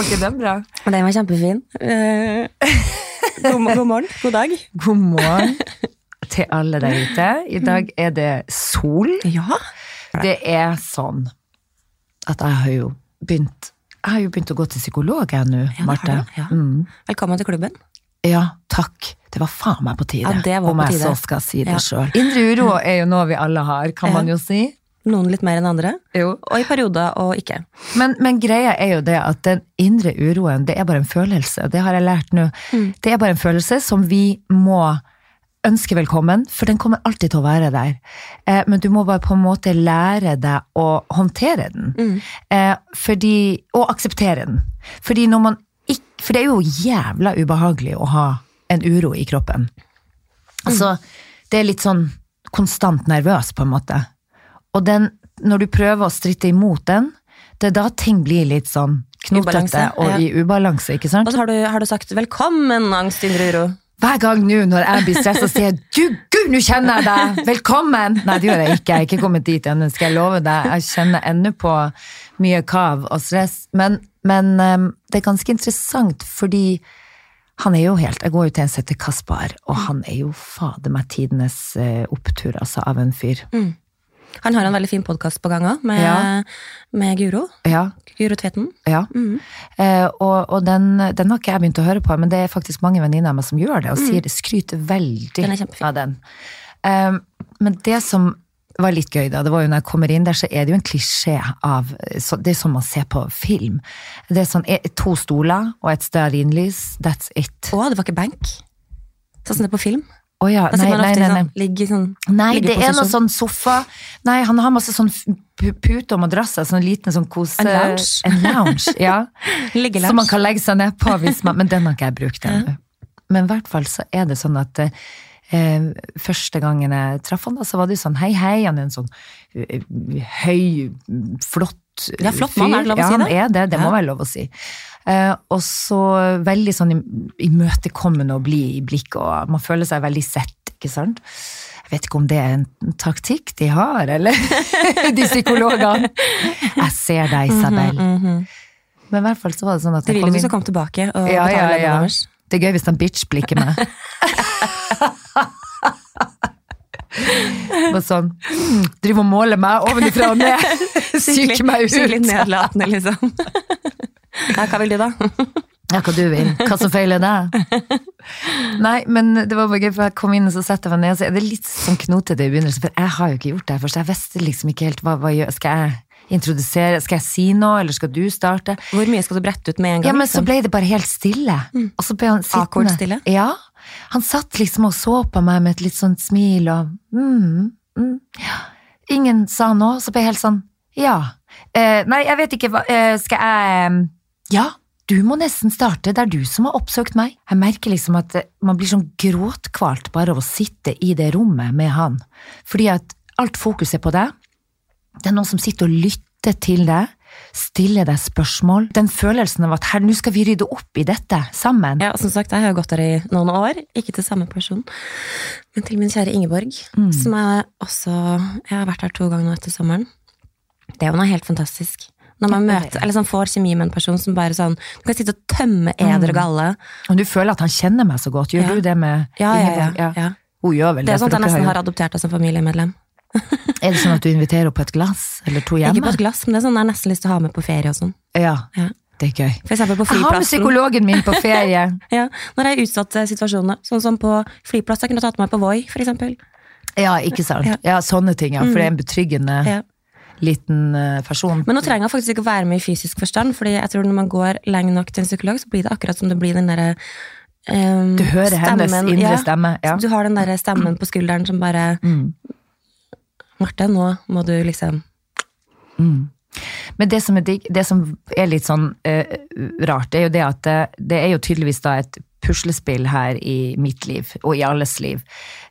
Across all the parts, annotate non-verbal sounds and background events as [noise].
Var ikke den bra? Den var kjempefin. Eh, god, god morgen. God dag. God morgen til alle der ute. I dag er det sol. Ja. Det er sånn at jeg har jo begynt Jeg har jo begynt å gå til psykolog, jeg nå, Ja, Marte. ja. Mm. Velkommen til klubben. Ja, takk. Det var faen meg på tide, Ja, det var om på jeg tide. så skal si det Ja. sjøl. Indre uro er jo noe vi alle har, kan man jo si. Noen litt mer enn andre, Jo. og i perioder og ikke. Men, men greia er jo det at den indre uroen, det er bare en følelse. Det har jeg lært nå. Mm. Det er bare en følelse som vi må ønske velkommen, for den kommer alltid til å være der. Eh, men du må bare på en måte lære deg å håndtere den. Mm. Eh, fordi, og akseptere den. Fordi når man ikke, for det er jo jævla ubehagelig å ha en uro i kroppen. Altså, det er litt sånn konstant nervøs, på en måte. Og den, når du prøver å stritte imot den, det er da ting blir litt sånn knotete og ja. i ubalanse, ikke sant? Og så har du, har du sagt 'velkommen, angst, indre uro'. Hver gang nå når jeg blir stressa, sier jeg 'du, gud, nå kjenner jeg deg', velkommen! Nei, det gjør jeg ikke, jeg er ikke kommet dit ennå, skal jeg love deg. Jeg kjenner ennå på mye kav og stress. Men, men um, det er ganske interessant, fordi han er jo helt Jeg går jo til en som heter Kaspar, og han er jo fader meg tidenes eh, opptur, altså, av en fyr. Han har en veldig fin podkast på gang òg, med, Ja. med Guro. Ja, Guro Tveten. Ja. Eh, og og den, den har ikke jeg begynt å høre på, men det er faktisk mange venninner av meg som gjør det, og sier det skryter veldig Den er av den. Eh, men det som var litt gøy, da, det var jo når jeg kommer inn der, så er det jo en klisjé av så, Det er sånn man ser på film. Det er sånn to stoler og et stearinlys, that's it. Å, det var ikke benk. Sånn som det er på film. Å ja, nei, nei, nei, i nei. Ligge, sånn Nei, det er noe sånn sofa Nei, han har masse sånn pu- pute og madrasser, sånn liten sånn kose... En lounge. En lounge, ja. [laughs] Liggelounge. Som man kan legge seg ned på, man, men den har ikke jeg brukt ennå. Men i hvert fall så er det sånn at eh, første gangen jeg traff han, da, så var det jo sånn hei, hei, han er en sånn eh, høy, flott Ja, flott mann, er det lov å ja, han er det, det må være lov å si. Eh, og så veldig sånn im- imøtekommende og blid i blikket, og man føler seg veldig sett, ikke sant? Jeg vet ikke om det er en taktikk de har, eller [laughs] de psykologene. Jeg ser deg, Isabel. Men i hvert fall så var det sånn at Det ville vil du skal komme tilbake og ja, betale ja, ja. deres. Det er gøy hvis han bitch-blikker meg. [laughs] [laughs] Bare sånn mm, Driver og måler meg ovenifra og ned. [laughs] Syker meg ut. Skikkelig nedlatende, liksom. [laughs] Ja, hva vil du, da? Ja, hva du vil. Hva som feiler deg? Nei, men det var bare gøy, for jeg kom inn og så setter jeg meg ned, og så er det litt sånn knotete i begynnelsen, for jeg har jo ikke gjort det her først. Jeg visste liksom ikke helt hva, hva gjør Skal jeg introdusere, skal jeg si noe, eller skal du starte? Hvor mye skal du brette ut med en gang? Ja, men så liksom? ble det bare helt stille. Og så ble han sittende. Stille? Ja. Han satt liksom og så på meg med et litt sånt smil og mm, mm. Ingen sa noe, så ble jeg helt sånn ja. Eh, nei, jeg vet ikke hva eh, Skal jeg Ja, du må nesten starte, det er du som har oppsøkt meg. Jeg merker liksom at eh, man blir sånn gråtkvalt bare av å sitte i det rommet med han. Fordi at alt fokus er på deg. Det er noen som sitter og lytter til deg, stiller deg spørsmål. Den følelsen av at her, nå skal vi rydde opp i dette sammen. Ja, som sagt, jeg har gått der i noen år, ikke til samme person, men til min kjære Ingeborg, Mm. som jeg også Jeg har vært her to ganger nå etter sommeren. Det er jo noe helt fantastisk. Når man møter, eller sånn får kjemi med en person som bare sånn Du kan sitte og tømme eder og galle. Og du føler at han kjenner meg så godt. Gjør Ja. du det med Ja, ja, ja. Ingeborg? ja. Hun gjør vel Det det. er sånn at jeg nesten har adoptert deg som familiemedlem. [laughs] Er det sånn at du inviterer på et glass eller to hjemme? Ikke på et glass, men det er sånn jeg har nesten lyst til å ha med på ferie og sånn. Ja, Ja. det er gøy. For på Jeg har med psykologen min på ferie. [laughs] Ja, når jeg er i utsatte situasjoner, sånn som på flyplass. Jeg kunne tatt meg på Voi, for eksempel. Ja, ikke sant. Ja. Ja, sånne ting, ja. For det er en betryggende Ja. liten eh, person. Men nå trenger jeg faktisk ikke å være med i fysisk forstand, fordi jeg tror når man går lenge nok til en psykolog, så blir det akkurat som det blir den derre um, Du hører hennes indre ja. stemme. Ja. Du har den derre stemmen på skulderen som bare Mm. Marte, nå må du liksom Men det som er, digg, det som er litt sånn uh, rart, det er jo det at det, det er jo tydeligvis da et puslespill her i mitt liv, og i alles liv,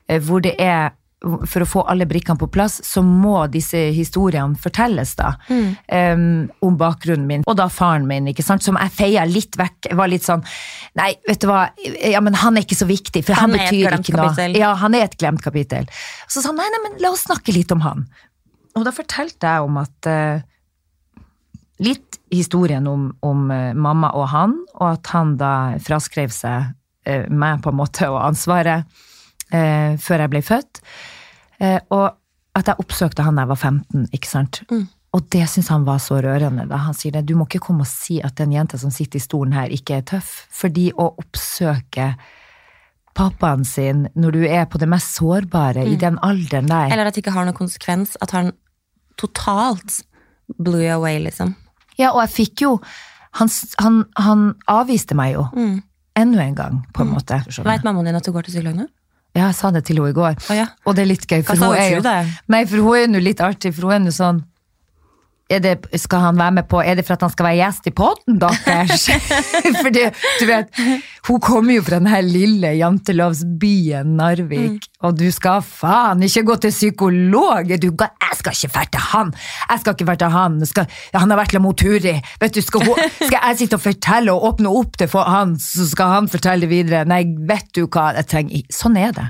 uh, hvor det er for å få alle brikkene på plass, så må disse historiene fortelles, da. em, om bakgrunnen min. Og da faren min, ikke sant, som jeg feia litt vekk. Var litt sånn Nei, vet du hva, ja, men han er ikke så viktig, for han, Han betyr ikke noe. kapittel. Ja, han er et glemt kapittel. Så sa han nei, nei, men la oss snakke litt om han. Og da fortalte jeg om at uh, litt historien om, om uh, mamma og han, og at han da fraskrev seg uh, meg på en måte og ansvaret eh, før jeg ble født. Eh, og at jeg oppsøkte han da jeg var 15, ikke sant. Mm. Og det syns han var så rørende. da Han sier det, du må ikke komme og si at den jenta som sitter i stolen her, ikke er tøff. Fordi å oppsøke pappaen sin når du er på det mest sårbare i den alderen der Eller at det ikke har noen konsekvens. At han totalt blew you away, liksom. Ja, og jeg fikk jo Han, han, han avviste meg jo. Mm. Enda en gang, på en måte. Veit mammaen din at du går til psykolog nå? Ja, jeg sa det til henne i går. Oh, ja. Og det er litt gøy, Hva for sa hun er til deg? Nei, for hun er jo litt artig, for hun er jo sånn det, skal han være med på, er det for at han skal være gjest i podden deres? [laughs] for det, du vet, hun kommer jo fra den her lille jantelovsbyen Narvik, og du skal faen ikke gå til psykolog! Du, jeg skal ikke være til han! Jeg skal ikke være til han! Skal, han har vært med Moturi! Vet du, skal, hun, [laughs] skal jeg sitte og fortelle og åpne opp for han, så skal han fortelle det videre? Nei, vet du hva, jeg trenger Sånn er det.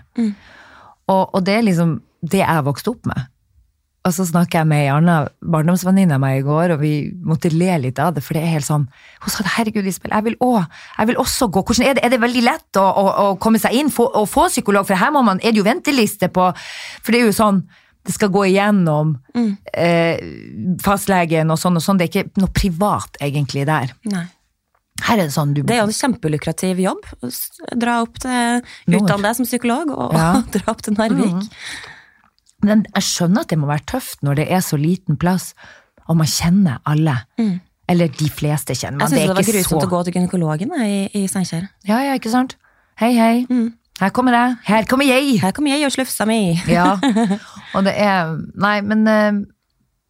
Og, og det er liksom det jeg vokste opp med. Og så snakka jeg med ei anna barndomsvenninne av meg i går, og vi måtte le litt av det, for det er helt sånn Hun sa herregud, Isabel, jeg vil, også, jeg vil også gå. Hvordan er det, er det veldig lett å, å, å komme seg inn få, og få psykolog? For her må man, er det jo venteliste på For det er jo sånn det skal gå igjennom eh, fastlegen og sånn og sånn. Det er ikke noe privat egentlig der. Nei. Her er det sånn du Det er jo en kjempelukrativ jobb. Dra opp til. Utdanne deg som psykolog og, Ja. og [laughs] dra opp til Narvik. Men jeg skjønner at det må være tøft når det er så liten plass, og man kjenner alle. Eller de fleste kjenner man. Jeg syns det, det, var grusomt så- å gå til gynekologen i, i Steinkjer. Ja, ja, ikke sant? Hei, hei. Her kommer jeg. Her kommer jeg. Her kommer jeg og slufsa mi. [laughs] Ja. [laughs] Og det er Nei, men, eh,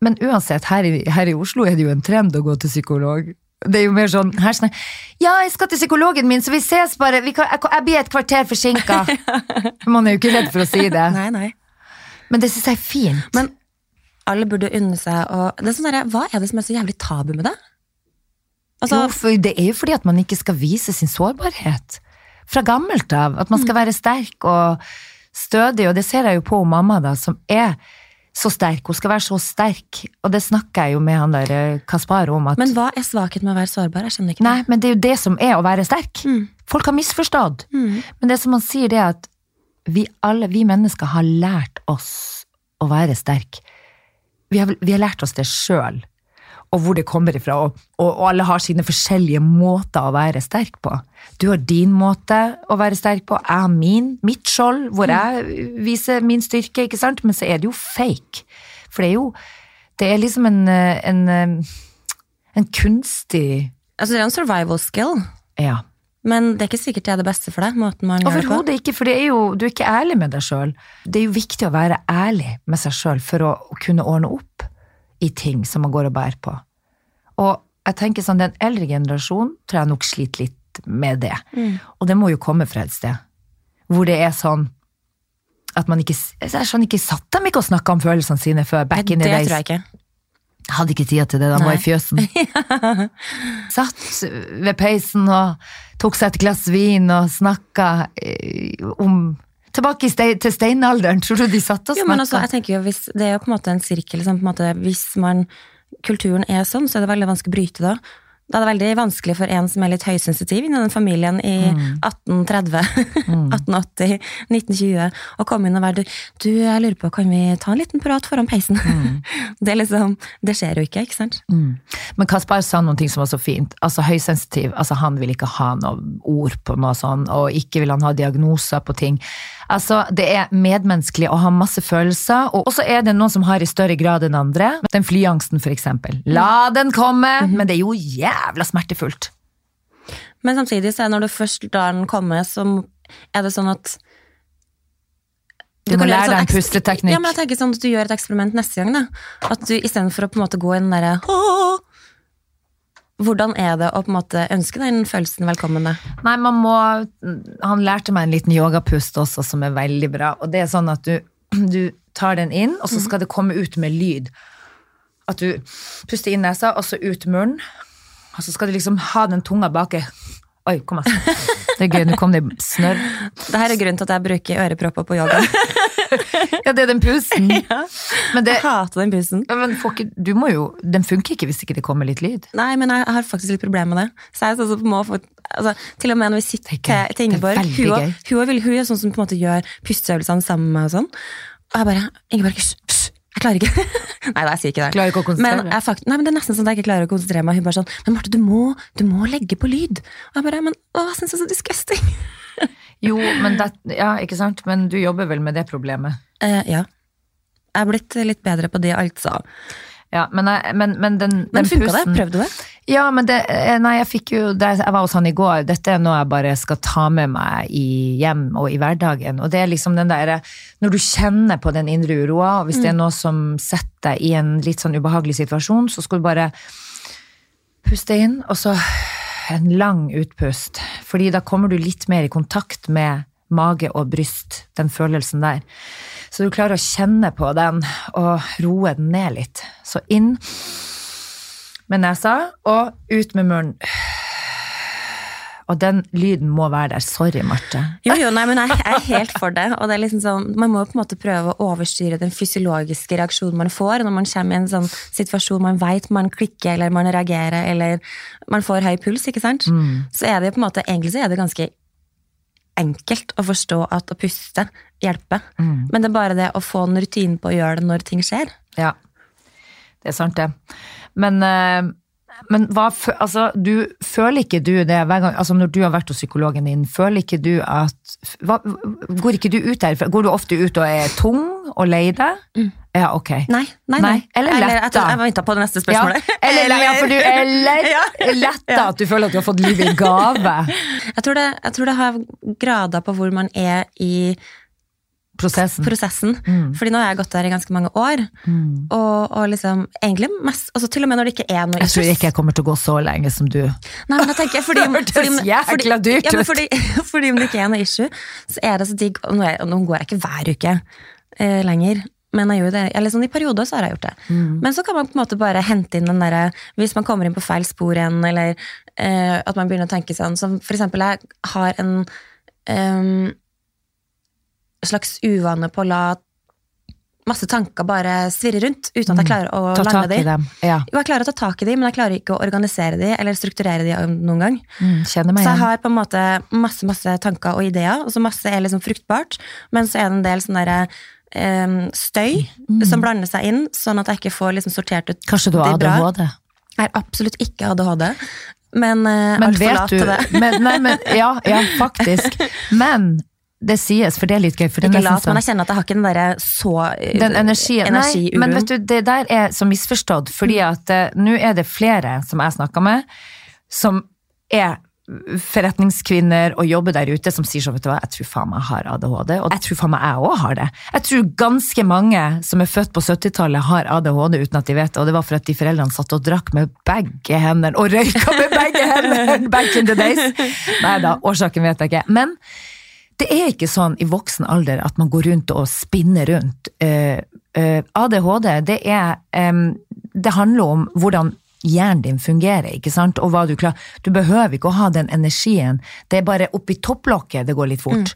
men uansett, her i, her i Oslo er det jo en trend å gå til psykolog. Det er jo mer sånn her sånn, Ja, jeg skal til psykologen min, så vi ses bare. Vi kan, jeg, jeg blir et kvarter forsinka. [laughs] Man er jo ikke redd for å si det. Nei, nei. Men det syns jeg er fint. Men alle burde unne seg å det er sånn der, Hva er det som er så jævlig tabu med det? Altså, jo, det er jo fordi at man ikke skal vise sin sårbarhet. Fra gammelt av. At man skal være sterk og stødig, og det ser jeg jo på mamma, da, som er så sterk. Hun skal være så sterk, og det snakker jeg jo med han der eh, Kaspar om. at men hva er svakhet med å være sårbar? Jeg skjønner ikke Nei, men det er jo det som er å være sterk. Mm. Folk har misforstått. Mm. Men det som han sier, det er at vi alle, vi mennesker har lært oss å være sterk. Vi har, vi har lært oss det sjøl, og hvor det kommer ifra. Og, og, og alle har sine forskjellige måter å være sterk på. Du har din måte å være sterk på, jeg har min, mitt skjold, hvor jeg viser min styrke, ikke sant? Men så er det jo fake. For det er jo Det er liksom en, en, en kunstig Altså, det er en survival skill, Ja. Men det er ikke sikkert det er det beste for deg. måten man gjør det på. Overhodet ikke, for det er jo, du er ikke ærlig med deg sjøl. Det er jo viktig å være ærlig med seg sjøl for å, kunne ordne opp i ting som man går og bærer på. Og jeg tenker sånn, den eldre generasjonen tror jeg nok sliter litt med det. Mm. Og det må jo komme fra et sted. Hvor det er sånn at man ikke Jeg skjønner ikke, satt de ikke og snakka om følelsene sine før? Back in the det tror jeg ikke. Hadde ikke tida til det, da var Nei. i fjøsen. [laughs] Satt ved peisen og tok seg et glass vin og snakka eh, om Tilbake til steinalderen, tror du de satt og Jo, men også, jeg tenker jo, hvis, Det er jo på en måte en sirkel. Liksom, på en måte, hvis man, kulturen er sånn, så er det veldig vanskelig å bryte da. Da er det veldig vanskelig for en som er litt høysensitiv innen den familien i Mm. 1830, 1880, 1920, å komme inn og være Du, jeg lurer på, kan vi ta en liten prat foran peisen? Mm. [laughs] Det liksom, det skjer jo ikke, ikke sant? Men Kaspar sa noen ting som var så fint. Altså Høysensitiv, altså han vil ikke ha noe ord på noe sånn, og ikke vil han ha diagnoser på ting. Altså, Det er medmenneskelig å ha masse følelser, og så er det noen som har i større grad enn andre. Den flyangsten, eksempel. La den komme! Men det er jo jævla smertefullt. Men samtidig så er når du først lar den komme, så er det sånn at Du må lære sånn deg en pusteteknikk. Ja, men jeg tenker sånn at du gjør et eksperiment neste gang, da. At du istedenfor å på en måte gå i den derre! Hvordan er det å på en måte ønske den følelsen velkommen? Med? Nei, man må Han lærte meg en liten yogapust også, som er veldig bra. Og det er sånn at du, [clears throat] du tar den inn, og så skal det komme ut med lyd. At du puster inn nesa, og så ut munnen. Og så skal du liksom ha den tunga baki Oi, kom igjen. Det er gøy, nå kom det snørr. Det her er grunnen til at jeg bruker ørepropper på yoga. [laughs] Ja, det er den pusen. [laughs] Men, det, Jeg hater den pusen. men folk, du må jo, den funker ikke hvis ikke det kommer litt lyd. Nei, men jeg har faktisk litt problemer med det. Så jeg altså, må få, altså, til og med når vi sitter er til, til Ingeborg, hun, hun, er hun er sånn som på en måte gjør pusteøvelsene sammen med meg og sånn. Og jeg bare, Ingeborg, hysj, jeg klarer ikke. [laughs] nei, da, jeg sier ikke det. Klarer ikke å konsentrere men, jeg, fakt, nei, men det er nesten sånn at jeg ikke klarer å konsentrere meg. Hun bare sånn, men Marte, du må, du må legge på lyd. Og jeg bare, men å, jeg synes det er så disgusting. [laughs] Jo, men det, ja, ikke sant? Men du jobber vel med det problemet? Eh, ja. Jeg er blitt litt bedre på det, altså. Ja, men, jeg, men, men den, Men den funka det? Prøvde du det? Ja, men det, eh, nei, jeg fikk jo det, Jeg var hos han i går. Dette er noe jeg bare skal ta med meg i hjem og i hverdagen. Og det er liksom den der Når du kjenner på den indre uroa, og hvis det er noe som setter deg i en litt sånn ubehagelig situasjon, så skal du bare puste inn, og så en lang utpust. Fordi da kommer du litt mer i kontakt med mage og bryst, den følelsen der. Så du klarer å kjenne på den og roe den ned litt. Så inn med nesa og ut med munnen. Og den lyden må være der. Sorry, Marte. Jo, jo, nei, men jeg, jeg er helt for det. Og det er liksom sånn, Man må på en måte prøve å overstyre den fysiologiske reaksjonen man får når man kommer i en sånn situasjon man vet man klikker eller man reagerer eller man får høy puls. ikke sant? Så er det jo på en måte, egentlig så er det ganske enkelt å forstå at å puste hjelper. Men det er bare det å få en rutine på å gjøre det når ting skjer. Ja, det er sant, det. Men, eh, men hva, altså, du, føler ikke du det hver gang, altså når du har vært hos psykologen din, føler ikke du at hva, Går ikke du ut der? Går du ofte ut og er tung og lei deg? Ja, ok. Nei, nei, nei. Nei, eller letta. Jeg, jeg venta på det neste Ja, Eller, eller, ja, for du eller, [laughs] Ja. letta at du føler at du har fått livet i gave. Jeg tror, det, jeg tror det har grader på hvor man er i Prosessen. prosessen. Fordi nå har jeg gått der i ganske mange år. Og, og liksom egentlig mest altså Til og med når det ikke er noe Jeg tror ikke jeg kommer til å gå så lenge som du. Nei, men da tenker fordi, [laughs] fordi, hørtes fordi, ja, men fordi, [laughs] fordi om det ikke er noe issue, så er det så digg Og nå, er, og nå går jeg ikke hver uke eh, lenger. Men jeg gjør det, eller sånn i perioder så har jeg gjort det. Men så kan man på en måte bare hente inn den derre Hvis man kommer inn på feil spor igjen, eller eh, at man begynner å tenke sånn Som for eksempel, jeg har en em, slags uvane på å la masse tanker bare svirre rundt, uten at jeg klarer å Mm. Ta lande de. dem. Ja. Jo, jeg klarer å ta tak i dem, men jeg klarer ikke å organisere dem eller strukturere dem noen gang. Mm, Så jeg har på en måte masse masse tanker og ideer, og så masse er liksom fruktbart, men så er det en del sånn derre um, støy som blander seg inn, sånn at jeg ikke får liksom sortert ut Kanskje du har ADHD? bra. Jeg har absolutt ikke ADHD, men, uh, Men altfor vet lat til det. men, nei, men, Ja, ja, faktisk. [laughs] Men det sies, for det er litt gøy. For Ikke lat, sånn- men jeg kjenner at jeg har ikke den derre så eh, Den energien. Nei, men vet du, det der er så misforstått, fordi at uh, nå er det flere som jeg snakker med, som er forretningskvinner og jobber der ute som sier sånn, vet du hva, jeg tror faen meg jeg har ADHD, og jeg tror faen meg jeg òg har det. Jeg tror ganske mange som er født på 70-tallet har ADHD uten at de vet det, og det var for at de foreldrene satt og drakk med begge hendene, og røyka med begge hendene [laughs] back in the days. Nei da, årsaken vet jeg ikke. Men det er ikke sånn i voksen alder at man går rundt og spinner rundt. Eh, eh, ADHD, det er Det handler om hvordan hjernen din fungerer, ikke sant, og hva du klarer. Du behøver ikke å ha den energien. Det er bare oppi topplokket det går litt fort.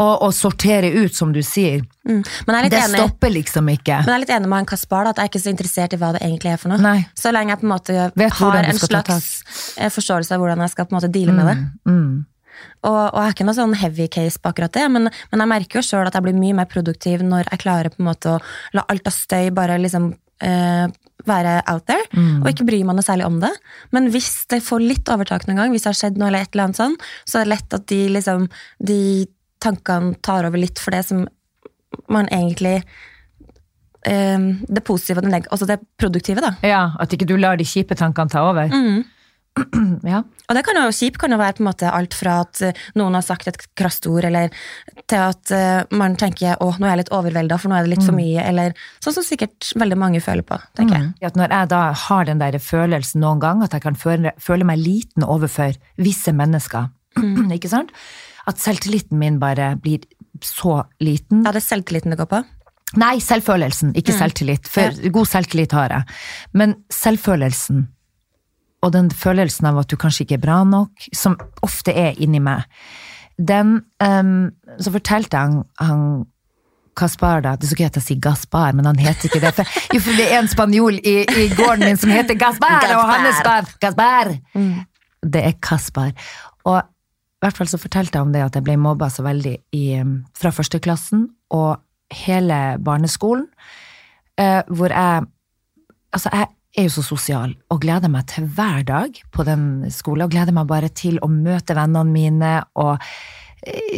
Og, og sortere ut, som du sier. Mm. Det enig. stopper liksom ikke. Men jeg er litt enig med han Kaspar, da, at jeg er ikke så interessert i hva det egentlig er for noe. Nei. Så lenge jeg på en måte Vet har en slags eh, forståelse av hvordan jeg skal på en måte deale med det. Og, og jeg har ikke noe sånn heavy case på akkurat det, men, men jeg merker jo sjøl at jeg blir mye mer produktiv når jeg klarer på en måte å la alt av støy bare liksom eh, være out there, Mm. og ikke bryr meg noe særlig om det. Men hvis det får litt overtak noen gang, hvis det har skjedd noe eller et eller annet sånn, så er det lett at de liksom de tankene tar over litt for det som man egentlig eh, Det positive og det altså det produktive, da. Ja, at ikke du lar de kjipe tankene ta over. Mm. [clears throat] Ja. Og det kan jo kjip kan jo være på en måte alt fra at eh, noen har sagt et krast ord, eller til at eh, man tenker å, nå er jeg litt overvelda, for nå er det litt for mye, eller sånn som sikkert veldig mange føler på, tenker jeg. At når jeg da har den der følelsen noen gang, at jeg kan føle, føle meg liten overfor visse mennesker, [clears throat] ikke sant? At selvtilliten min bare blir så liten. Ja, det er selvtilliten det går på. Nei, selvfølelsen, ikke selvtillit. For god selvtillit har jeg. Men selvfølelsen og den følelsen av at du kanskje ikke er bra nok, som ofte er inni meg, den um, Så fortalte han, han Kaspar, da. Det er så gøy at jeg sier Gaspar, men han heter ikke det. For, jo, for det er en spanjol i, i gården min som heter Gaspar, og han er span... Gaspar! Det er Kaspar. Og i hvert fall så fortalte jeg om det at jeg ble mobba så veldig i, um, fra førsteklassen og hele barneskolen, eh, hvor jeg Altså, jeg er jo så sosial og gleder meg til hver dag på den skolen, og gleder meg bare til å møte vennene mine og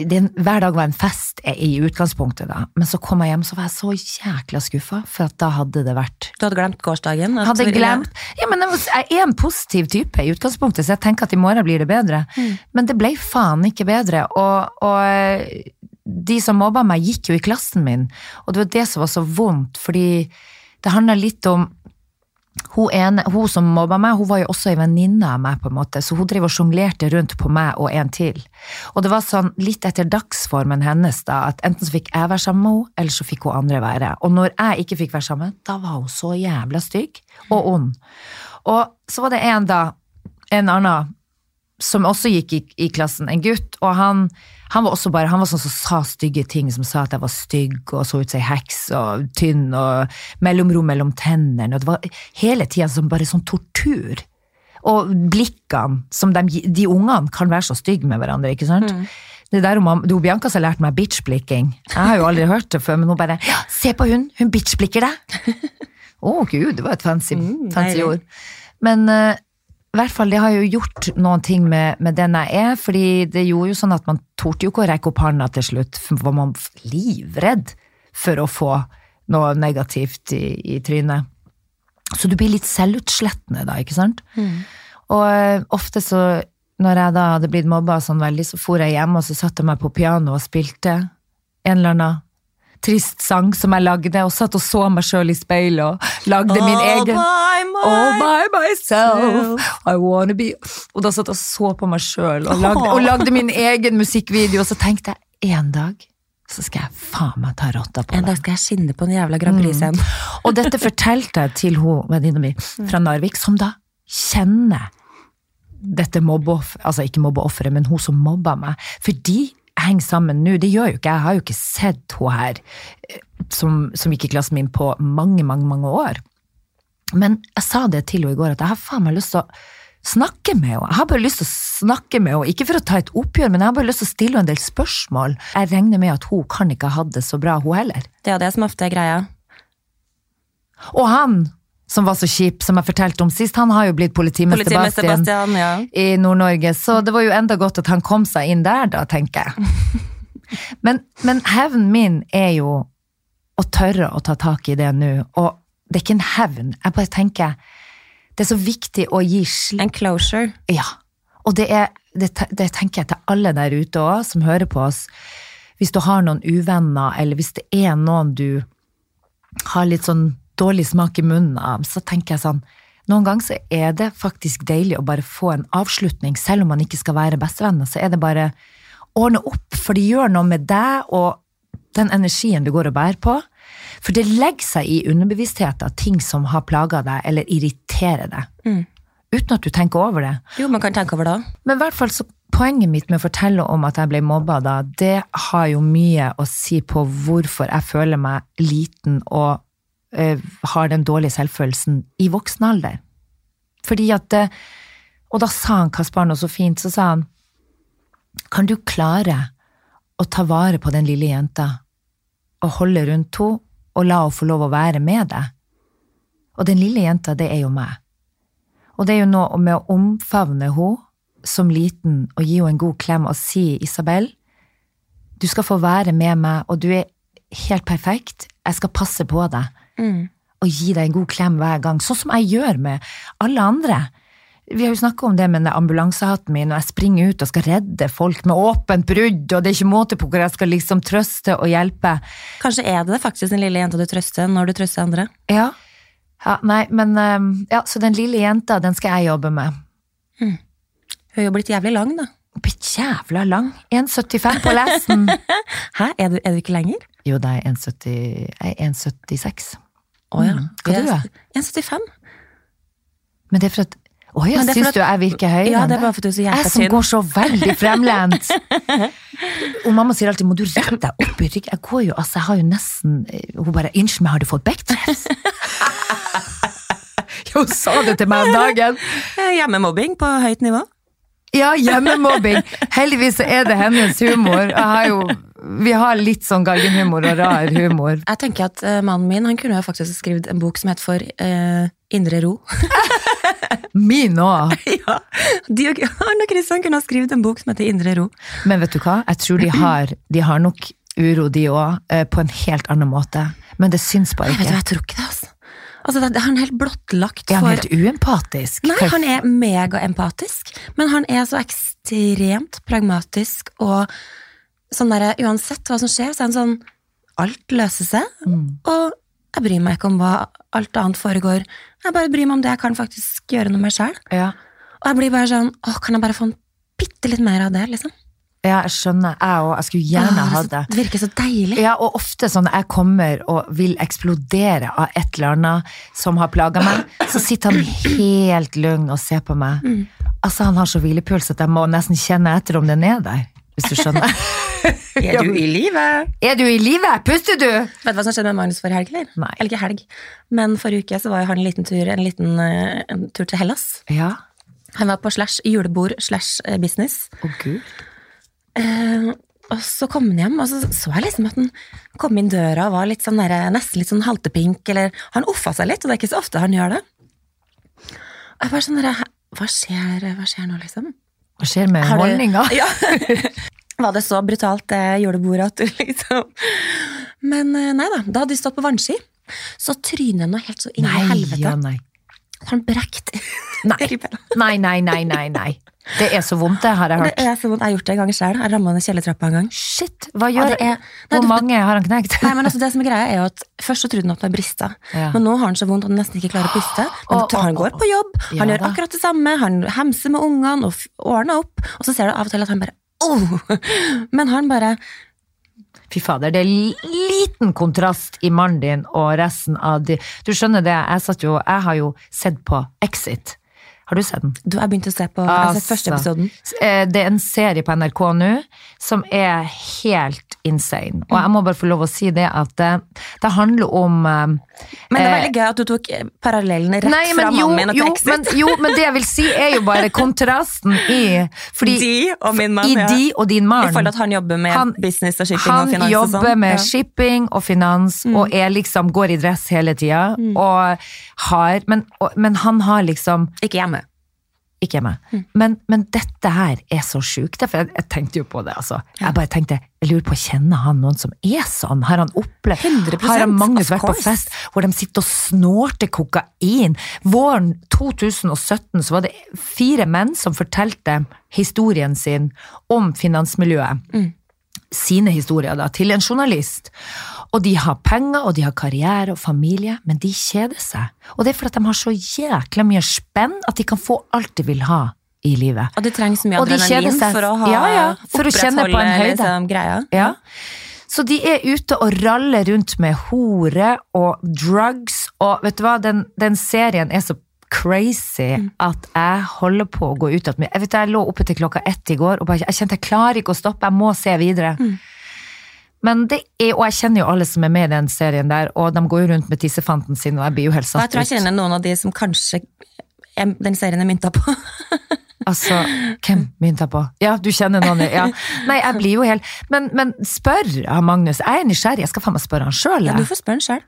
den, hver dag var en fest eh, i utgangspunktet, da. Men så kom jeg hjem, så var jeg så jækla skuffa, for at da hadde det vært Du hadde glemt gårsdagen? hadde glemt Ja, men jeg er en positiv type i utgangspunktet, så jeg tenker at i morgen blir det bedre. Men det ble faen ikke bedre, og, og de som mobba meg, gikk jo i klassen min, og det var det som var så vondt, fordi det handla litt om hun, ene, hun som mobba meg, hun var jo også ei venninne av meg, på en måte, så hun drev og sjonglerte rundt på meg og en til. Og det var sånn litt etter dagsformen hennes, da, at enten så fikk jeg være sammen med henne, eller så fikk hun andre være. Og når jeg ikke fikk være sammen, da var hun så jævla stygg og ond. Og så var det en da, en annen, som også gikk i, i klassen, en gutt, og han, han var også bare, han var sånn som sa stygge ting, som sa at jeg var stygg og så ut som ei heks og tynn og mellomrom mellom tennene, og det var hele tida som bare sånn tortur. Og blikkene, som de, de ungene kan være så stygge med hverandre, ikke sant? Det der om, du, Bianca som lært meg bitch-blikking. Jeg har jo aldri hørt det før, men hun bare ja, 'Se på hun, hun bitch-blikker deg'. [laughs] Å gud, det var et fancy, fancy ord. Men eh, i hvert fall, det har jo gjort noen ting med, med den jeg er, fordi det gjorde jo sånn at man torde jo ikke å rekke opp hånda til slutt, var man livredd for å få noe negativt i, i trynet. Så du blir litt selvutslettende da, ikke sant? Og eh, ofte så, når jeg da hadde blitt mobba sånn veldig, så for jeg hjem, og så satte jeg meg på piano og spilte en eller annen trist sang som jeg lagde, og satt og så meg sjøl i speilet og lagde min egen by my- All by myself, I wanna be Og da satt jeg og så på meg sjøl og, lagde- og lagde min [laughs] egen musikkvideo, og så tenkte jeg en dag så skal jeg faen meg ta rotta på En dag skal jeg skinne på den jævla Grand Prix-scenen. Og dette fortalte jeg til hun venninna mi fra Narvik, som da kjenner dette mobbeofferet, altså ikke mobbeofferet, men hun som mobba meg. For de henger sammen nå, det gjør jo ikke jeg. Jeg har jo ikke sett hun her eh, som, som gikk i klassen min på mange, mange, mange år. Men jeg sa det til henne i går, at jeg har faen meg lyst til å snakke med henne. Jeg har bare lyst til å snakke med henne, ikke for å ta et oppgjør, men jeg har bare lyst til å stille henne en del spørsmål. Jeg regner med at hun kan ikke ha hatt det så bra, hun heller. Det er det som ofte er greia. Og han som var så kjip, som jeg fortalte om sist, han har jo blitt politimester, Politimester Bastian, Bastian, ja. i Nord-Norge, så det var jo enda godt at han kom seg inn der, da, tenker jeg. [laughs] Men, men hevnen min er jo å tørre å ta tak i det nå, og det er ikke en hevn, jeg bare tenker, det er så viktig å gi slipp En closure. ja, og det, er, det, det tenker jeg til alle der ute òg, som hører på oss. Hvis du har noen uvenner, eller hvis det er noen du har litt sånn dårlig smak i munnen av, så tenker jeg sånn Noen ganger så er det faktisk deilig å bare få en avslutning, selv om man ikke skal være bestevenner, så er det bare ordne opp, for det gjør noe med deg og den energien du går og bærer på. For det legger seg i underbevisstheten ting som har plaga deg, eller irriterer deg. Uten at du tenker over det. Jo, man kan tenke over det. Men i hvert fall så poenget mitt med å fortelle om at jeg ble mobba da, det har jo mye å si på hvorfor jeg føler meg liten og har den dårlige selvfølelsen i voksen alder. Fordi at eh, Og da sa han Kaspar noe så fint, så sa han Kan du klare å ta vare på den lille jenta og holde rundt henne og la henne få lov å være med deg? Og den lille jenta, det er jo meg. Og det er jo noe med å omfavne henne som liten og gi henne en god klem og si, Isabel, du skal få være med meg, og du er helt perfekt, jeg skal passe på deg, og gi deg en god klem hver gang, sånn som jeg gjør med alle andre. Vi har jo snakket om det med ambulansehatten min, og jeg springer ut og skal redde folk med åpent brudd, og det er ikke måte på hvor jeg skal liksom trøste og hjelpe. Kanskje er det faktisk den lille jenta du trøster når du trøster andre. Ja, ja nei, men um, ja, så den lille jenta, den skal jeg jobbe med. Hun er jo blitt jævlig lang, da. Blitt jævla lang. 1,75 på lesen. [laughs] Hæ, er du, er du ikke lenger? Jo, det er 1,70 jeg er 1,76. Å ja. Hva er du er? 1,75? Men det er for at Å ja, det er syns du jeg virker høyere Ja, det er bare for at du er så Jeg som går så veldig fremlent. [laughs] Og mamma sier alltid 'må du rette deg opp i ryggen'. Jeg går jo, altså, jeg har jo nesten Hun bare 'unnskyld meg, har du fått [laughs] jo, hun sa det til meg om dagen. Eh, Hjemmemobbing på høyt nivå. Ja, hjemmemobbing. Heldigvis er det hennes humor. Har jo, vi har litt sånn galgenhumor og rar humor. Jeg tenker at eh, Mannen min han kunne jo faktisk skrevet en bok som het For uh, indre ro. [laughs] Min òg. ja, [laughs] Han og Kristian kunne ha skrevet en bok som heter Indre ro. Men vet du hva? Jeg tror de har, de har nok uro, de òg, på en helt annen måte. Men det syns bare ikke. Jeg vet jeg tror ikke det, altså. Altså det, han er helt blottlagt Er han helt uempatisk? Nei, han er megaempatisk, men han er så ekstremt pragmatisk og sånn derre Uansett hva som skjer, så er han sånn Alt løser seg, Mm. og jeg bryr meg ikke om hva alt annet foregår. Jeg bare bryr meg om det jeg kan faktisk gjøre noe med sjøl. Ja. Og jeg blir bare sånn Å, kan jeg bare få en bitte litt mer av det, liksom? Ja, jeg skjønner. Jeg òg. Jeg skulle gjerne Åh, hatt det, det. er virker så deilig. Ja, og ofte sånn jeg kommer og vil eksplodere av et eller annet som har plaga meg, så sitter han helt lugn og ser på meg. Mm. Altså, han har så hvilepuls at jeg må nesten kjenne etter om den er der, hvis du skjønner. [laughs] Er du i live? Er du i live? Puster du? Vet du hva som skjedde med Magnus forrige helg? Eller Nei. Eller ikke helg, men forrige uke så var han en liten tur, en liten eh, en tur til Hellas. Ja. Han var på slash julebord slash eh, business. Å, gud. Eh, og så kom han hjem, og så så jeg liksom at han kom inn døra og var litt sånn der, nesten litt sånn haltepink, eller han offa seg litt, og det er ikke så ofte han gjør det. Og jeg bare sånn der, hva skjer, hva skjer nå, liksom? Hva skjer med holdninga? [laughs] Ja. [laughs] Var det så brutalt, det julebordet, at du [laughs] liksom Men eh, nei da, da hadde de stått på vannski. Så trynet noe helt så inn i helvete. ja, nei. Han brekt [laughs] Nei. Nei, nei, nei, nei, nei. Det er så vondt, det har jeg hørt. Det er så vondt. Jeg har gjort det en gang sjøl. Jeg ramma ned kjellertrappa en gang. Shit, hva Ja, det er- Nei, Hvor du- mange har han knekt? Nei, men altså det som er greia er jo at Først så trodde han at han brista, Ja. men nå har han så vondt at han nesten ikke klarer å puste. Men å, han går på jobb, han Ja gjør da. akkurat det samme, han hemser med ungene og ordner opp, og så ser du av og til at han bare oh! [laughs] Men han bare Fy fader, det er liten kontrast i mannen din og resten av de Du skjønner det, jeg jo Jeg har jo sett på Exit. Har du sett den? Du har begynt å se på altså, første episoden. eh, Det er en serie på NRK nå som er helt insane. Og jeg må bare få lov å si det at det, det handler om eh, Men det er eh, veldig gøy at du tok parallellene parallellen rett Nei, fra mannen min og til Exit. men, jo, men det jeg vil si er jo bare [laughs] kontrasten i fordi, De og min mann, I ja. de og din mann. I forhold til at han jobber med Han- business og shipping Han og finans og jobber sånn. med Ja. Mm. shipping og finans, og er liksom, går i dress hele tida. Og har men, og, men han har liksom Ikke hjemme. Ikke meg. Mm. Men, men dette her er så sjukt. For jeg, jeg tenkte jo på det, altså. Jeg bare tenkte, jeg lurer på, kjenner han noen som er sånn? Har han opplevd 100%, Har han of vært på fest hvor de sitter og snorter kokain? Våren 2017 så var det fire menn som fortalte historien sin om finansmiljøet. Mm. Sine historier da, til en journalist. Og de har penger, og de har karriere og familie, men de kjeder seg. Og det er fordi de har så jækla mye spenn at de kan få alt de vil ha i livet. Og det trengs mye adrenalin for å ha Ja, ja, for å kjenne på en opprettholde, høyde. Liksom, greia. Ja. Så de er ute og raller rundt med hore og drugs, og vet du hva, den, den serien er så crazy at jeg holder på å gå ut at Jeg vet jeg lå oppe til klokka ett i går og bare, jeg kjente jeg klarer ikke å stoppe, jeg må se videre. Men det er, og jeg kjenner jo alle som er med i den serien der, og de går jo rundt med tissefanten sin, og jeg blir jo helt Og jeg tror jeg kjenner noen av de som kanskje den serien er mynta på. [laughs] Altså, hvem mynta på? Ja, du kjenner noen, ja. Nei, jeg blir jo helt Men, men spør han Magnus, jeg er nysgjerrig, jeg skal faen meg spørre han sjøl. Ja, du får spørre han sjøl.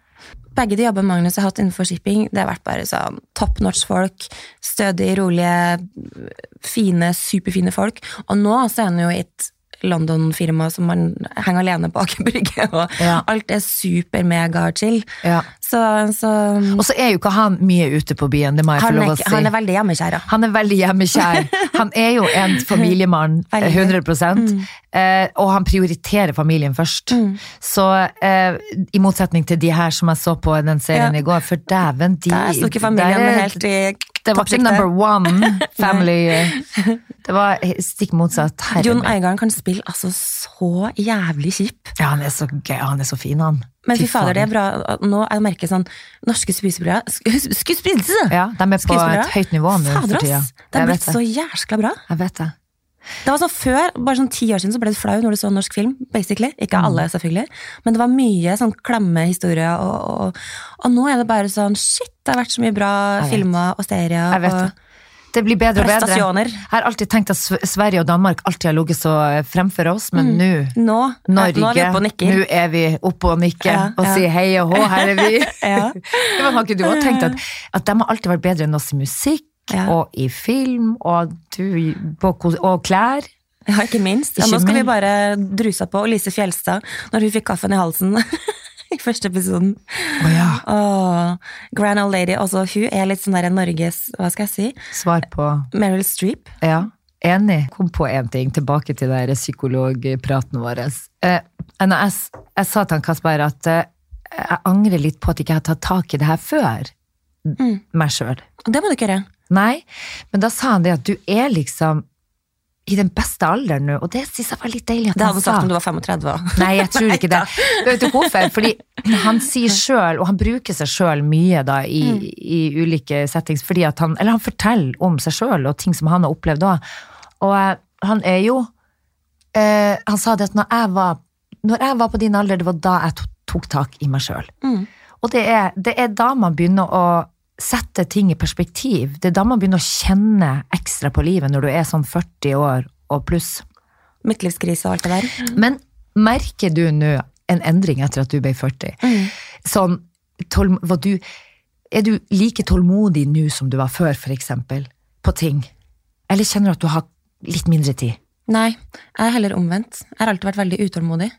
Begge de jobbene Magnus har hatt innenfor shipping, det har vært bare sånn top notch folk. Stødige, rolige, fine, superfine folk. Og nå så er han jo i et London-firma som man henger alene på Aker Brygge, og Ja. alt er super-mega-chill. Ja. Så, så Og så er jo ikke han mye ute på byen, det må jeg få lov å si. han er veldig hjemmekjær, ja. Han er veldig hjemmekjær. Han er jo en [laughs] familiemann, Veldig. 100 eh, og han prioriterer familien først. Mm. Så eh, i motsetning til de her som jeg så på den serien Ja. i går, for dæven, de Der sto ikke familien der er- helt i Det var ikke number one [laughs] family. Det var stikk motsatt. Herre Jon. Eigarden kan spille altså så jævlig kjip. Ja, han er så gøy. Han er så fin, han. Men fy fader, det er bra. Nå jeg merker sånn Norske skuespillere Skuespillere! Ja, de er på et høyt nivå nå for tida. Jeg har blitt så jæskla bra. Jeg vet det. Det var sånn Før, bare sånn ti år siden, så ble du flau når du så norsk film. basically. Ikke alle, selvfølgelig. Men det var mye sånn klamme historier. Og, og, og nå er det bare sånn Shit, det har vært så mye bra filmer og serier. Jeg vet og det. Blir bedre og bedre. Jeg har alltid tenkt at Sverige og Danmark alltid har ligget så fremfor oss, men Mm. nå Nå, Norge, nå er nå er vi oppe og nikker Ja, og ja. sier hei og hå, her er vi. [laughs] Ja. [laughs] Har ikke du også tenkt at, at de har alltid vært bedre enn oss i musikk Ja. og i film og, du, på, og klær? Ja, ikke minst. Ja, nå skal vi bare druse på. Og Lise Fjelstad, når hun fikk kaffen i halsen [laughs] i første episoden. Å ja. Åh, Grand Old Lady. Også, hun er litt sånn der Norges Hva skal jeg si? Svar på Meryl Streep. Ja, enig. Kom på en ting, tilbake til den psykologpraten vår. Eh, jeg, jeg sa til han Kasper at eh, jeg angrer litt på at jeg ikke har tatt tak i det her før Mm. meg sjøl. Det må du ikke gjøre. Nei, men da sa han det at du er liksom i den beste alderen nå, og det syns jeg var litt deilig at Det hadde han han sagt om du var 35 òg. Nei, jeg tror ikke det. [laughs] Vet du hvorfor? Fordi han sier sjøl, og han bruker seg sjøl mye da i, i ulike settings, fordi at han Eller han forteller om seg sjøl og ting som han har opplevd òg. Og eh, han er jo eh, Han sa det at når jeg var Når jeg var på din alder, det var da jeg tok tak i meg sjøl. Mm. Og det er, det er da man begynner å sette ting i perspektiv. Det er da man begynner å kjenne ekstra på livet, når du er sånn 40 år og pluss. Midtlivskrise og alt det der. Men merker du nå en endring etter at du ble 40? Sånn, tål, du, er du like tålmodig nå som du var før, eksempel, på ting? Eller kjenner du at du har litt mindre tid? Nei, jeg er heller omvendt. Jeg har alltid vært veldig utålmodig.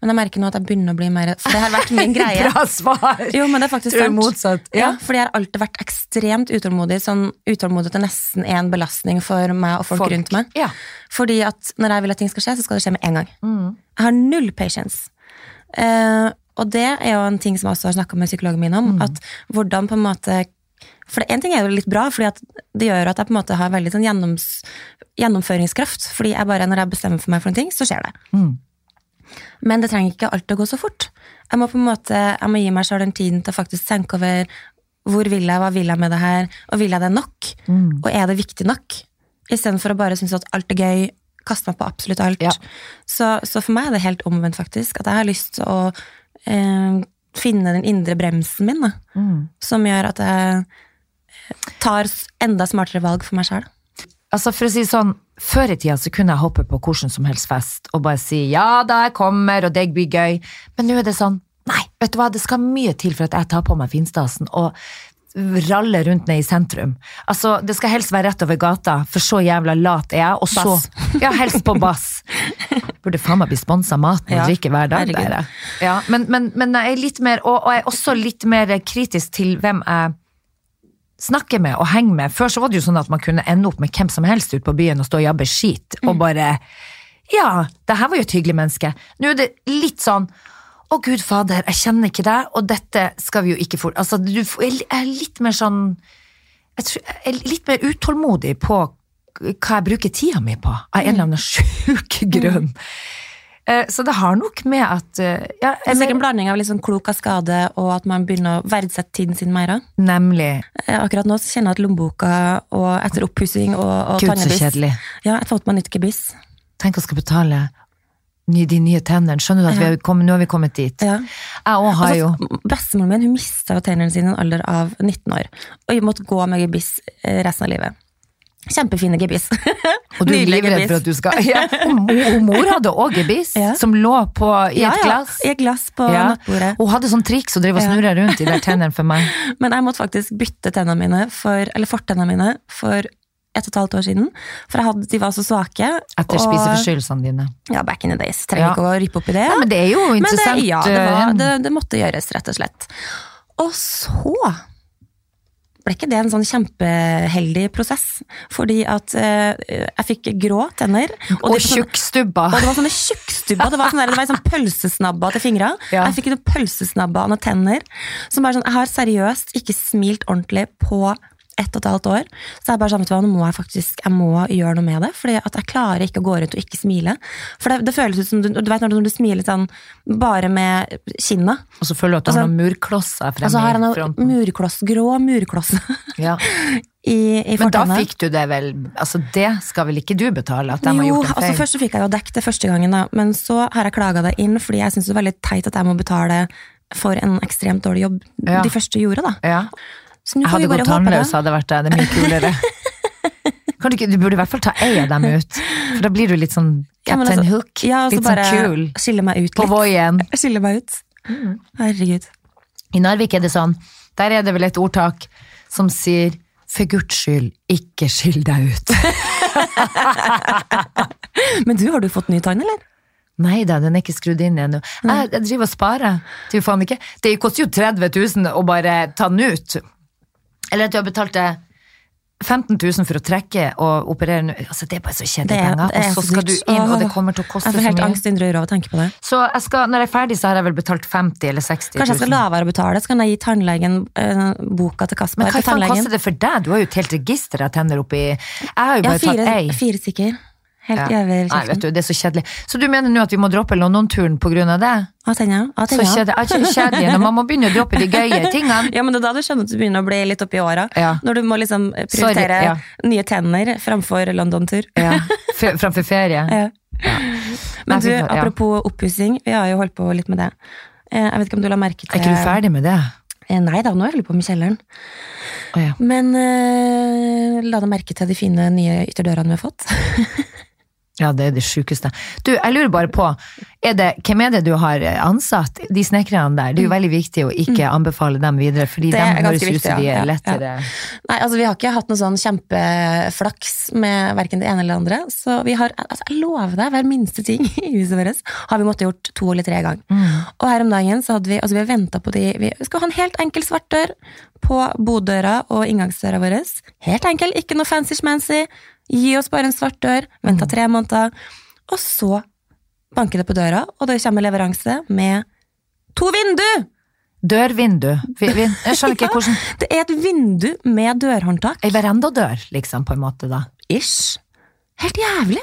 Men jeg merker nå at jeg begynner å bli mer For det har vært min [laughs] greie. Bra svar! Jo, men det er faktisk sant. motsatt? Ja, Ja. fordi jeg har alltid vært ekstremt utålmodig. Sånn utålmodig til nesten er en belastning for meg og folk, Folk. rundt meg. Ja. Fordi at når jeg vil at ting skal skje, så skal det skje med en gang. Mm. Jeg har null patience. Uh, og det er jo en ting som jeg også har snakka med psykologen min om. At hvordan på en måte For en ting er jo litt bra, fordi det gjør at jeg på en måte har veldig sånn gjennoms, gjennomføringskraft. Fordi jeg bare, når jeg bestemmer for meg for en ting, så skjer det. Mm. Men det trenger ikke alltid å gå så fort. Jeg må på en måte, jeg må gi meg selv den tiden til å faktisk tenke over hvor vil jeg, hva vil jeg med det her, og vil jeg det nok? Mm. Og er det viktig nok? Istedenfor å bare synes at alt er gøy, kaste meg på absolutt alt. Ja. Så, så for meg er det helt omvendt, faktisk. At jeg har lyst til å eh, finne den indre bremsen min, da, Mm. som gjør at jeg tar enda smartere valg for meg sjøl. Altså for å si sånn, Før i tida så kunne jeg hoppe på hvordan som helst fest og bare si ja da, jeg kommer, og det blir gøy. Men nå er det sånn, nei, vet du hva, det skal mye til for at jeg tar på meg finstasen og raller rundt ned i sentrum. Altså, Det skal helst være rett over gata, for så jævla lat er jeg. Og så, Bass. ja, helst på bass. [laughs] Burde faen meg bli sponsa maten og Ja, drikke hver dag. Der, Ja, men, men, men jeg er litt mer, og, og jeg er også litt mer kritisk til hvem jeg snakker med og henge med. Før så var det jo sånn at man kunne ende opp med hvem som helst ute på byen og stå og jabbe skit, og bare Ja, det her var jo et hyggelig menneske. Nå er det litt sånn å gud fader, jeg kjenner ikke deg, og dette skal vi jo ikke for... Altså, du er litt mer sånn Jeg, tror, jeg er litt mer utålmodig på hva jeg bruker tida mi på, av en eller annen sjuk [laughs] grunn. Eh, Så det har nok med at eh, ja, Det er sikkert en blanding av sånn klok av skade og at man begynner å verdsette tiden sin mer. Nemlig. Eh, Akkurat nå så kjenner jeg at lommeboka og etter oppussing og, og Gud, så kjedelig. Ja, jeg fått meg nytt gebiss. Tenk å skal betale de nye tennene. Skjønner du at vi har kommet, nå har vi kommet dit? Ja. Jeg òg har jo Altså, Bestemoren min hun mista tennene sine i en alder av 19 år. Og hun måtte gå med gebiss eh, resten av livet. Kjempefine gebiss. [laughs] Og du er livredd for at du skal ja. Og og mor hadde òg gebiss, [laughs] Ja. som lå på, i Ja, et ja, glass. I et glass på nattbordet. Hun hadde sånn triks og drev og snurra rundt de der [laughs] tennene for meg. Men jeg måtte faktisk bytte tennene mine for, eller fortennene mine for et og et halvt år siden. For jeg hadde, de var så svake. Etter og- spiseforstyrrelsene dine. Ja, back in the days. Trenger Ja. ikke å rippe opp i det. Ja, men det er jo Men det, interessant. ja, det, var, eh, det, det måtte gjøres, rett og slett. Og så ble ikke det en sånn kjempeheldig prosess. Fordi at eh, jeg fikk grå tenner. Og og sånn- og det var sånne tjukkstubber. Det var sånne, der- det var sånn pølsesnabba til fingra. Ja. Jeg fikk noen pølsesnabba og noen tenner. Som bare sånn, Jeg har seriøst ikke smilt ordentlig på ett og et halvt år. Så er jeg bare sånn, nå må jeg faktisk jeg må gjøre noe med det. For jeg klarer ikke å gå rundt og ikke smile. For det, det føles ut som du, du vet når du, når du smiler sånn bare med kinna. Og så føler du at du Altså- har noen murklosser fremme Og så har jeg noen fronten. murkloss, grå murkloss [laughs] Ja. i, i Men da fikk du det vel Altså, det skal vel ikke du betale, at de har Jo, gjort en altså feil? først så fikk jeg jo dekket det første gangen, da, men så har jeg klaga det inn fordi jeg syns det er veldig teit at jeg må betale for en ekstremt dårlig jobb Ja. de første gjorde. da. Ja. Så nå Jeg får vi hadde bare gått håpe det. tannløs, hadde vært det. Det er mye kulere. [laughs] Kan du, du burde i hvert fall ta ei av dem ut, for da blir du litt sånn Ja, men altså- Hook. Ja, og så litt sånn kul. skille meg ut På litt. Voien. [laughs] Skille meg ut. Herregud. I Narvik er det sånn, der er det vel et ordtak som sier for Guds skyld, ikke skill deg ut. [laughs] Men du, har du fått ny tann, eller? Nei da, den er ikke skrudd inn ennå. Jeg, jeg driver og sparer. Er det koster jo 30 000 å bare ta den ut. Eller at du har betalt det 15 000 for å trekke og operere. Altså, det er bare så kjedelige er- penger. det er Og så så skal du inn, og det kommer til å koste Jeg får så helt mye. angst indre av å tenke på det. Så jeg skal, når jeg er ferdig, så har jeg vel betalt 50 eller 60 000. Kanskje jeg skal la være å betale, så kan jeg gi tannlegen eh, boka til Kasper. Men hva kan faen koster det for deg? Du har jo et helt register av tenner oppi Jeg har jo Ja, bare fire, tatt ei. fire stykker. Helt Ja. over Nei, vet du, det er så kjedelig. Så du mener nå at vi må droppe London-turen av det? Tenna. Av Så kjedelig. Ikke kjedelig når man må begynne å droppe de gøye [laughs] tingene. Ja, men det er da du skjønner at du begynner å bli litt oppi åra. Ja. Når du må liksom prioritere Sorry, ja. nye tenner framfor London-tur. Ja. Framfor ferie. [laughs] Ja. Men du, apropos oppussing, vi har jo holdt på litt med det. Eh, Jeg vet ikke om du la merke til Er ikke du ferdig med det? Eh, Nei da, nå er jeg på med kjelleren. Oh, ja. Men uh, la deg merke til de fine nye ytterdørene vi har fått. [laughs] ja, det er det sjukeste. Du, jeg lurer bare på, er det, hvem er det du har ansatt? De snekkerne der. Det er jo veldig viktig å ikke anbefale dem videre, fordi Mm. Det de høres ut som de er er Ja, lettere Nei, altså Vi har ikke hatt noe sånn kjempeflaks med verken det ene eller det andre. Så vi har, altså jeg lover deg, hver minste ting i huset vårt har vi måttet gjort to eller tre ganger. Mm. Og her om dagen så hadde vi altså vi har ventet på de Vi skal ha en helt enkel svart dør på bodøra og inngangsdøra vår. Helt enkel, ikke noe fancy-schmancy. Gi oss bare en svart dør. Venta tre måneder. Og så banker det på døra, og da kommer leveranse med to vindu! Dør-vindu. vi- Jeg skjønner ikke [laughs] hvordan Det er et vindu med dørhåndtak. Ei verandadør, liksom, på en måte, da. Ish. Helt jævlig.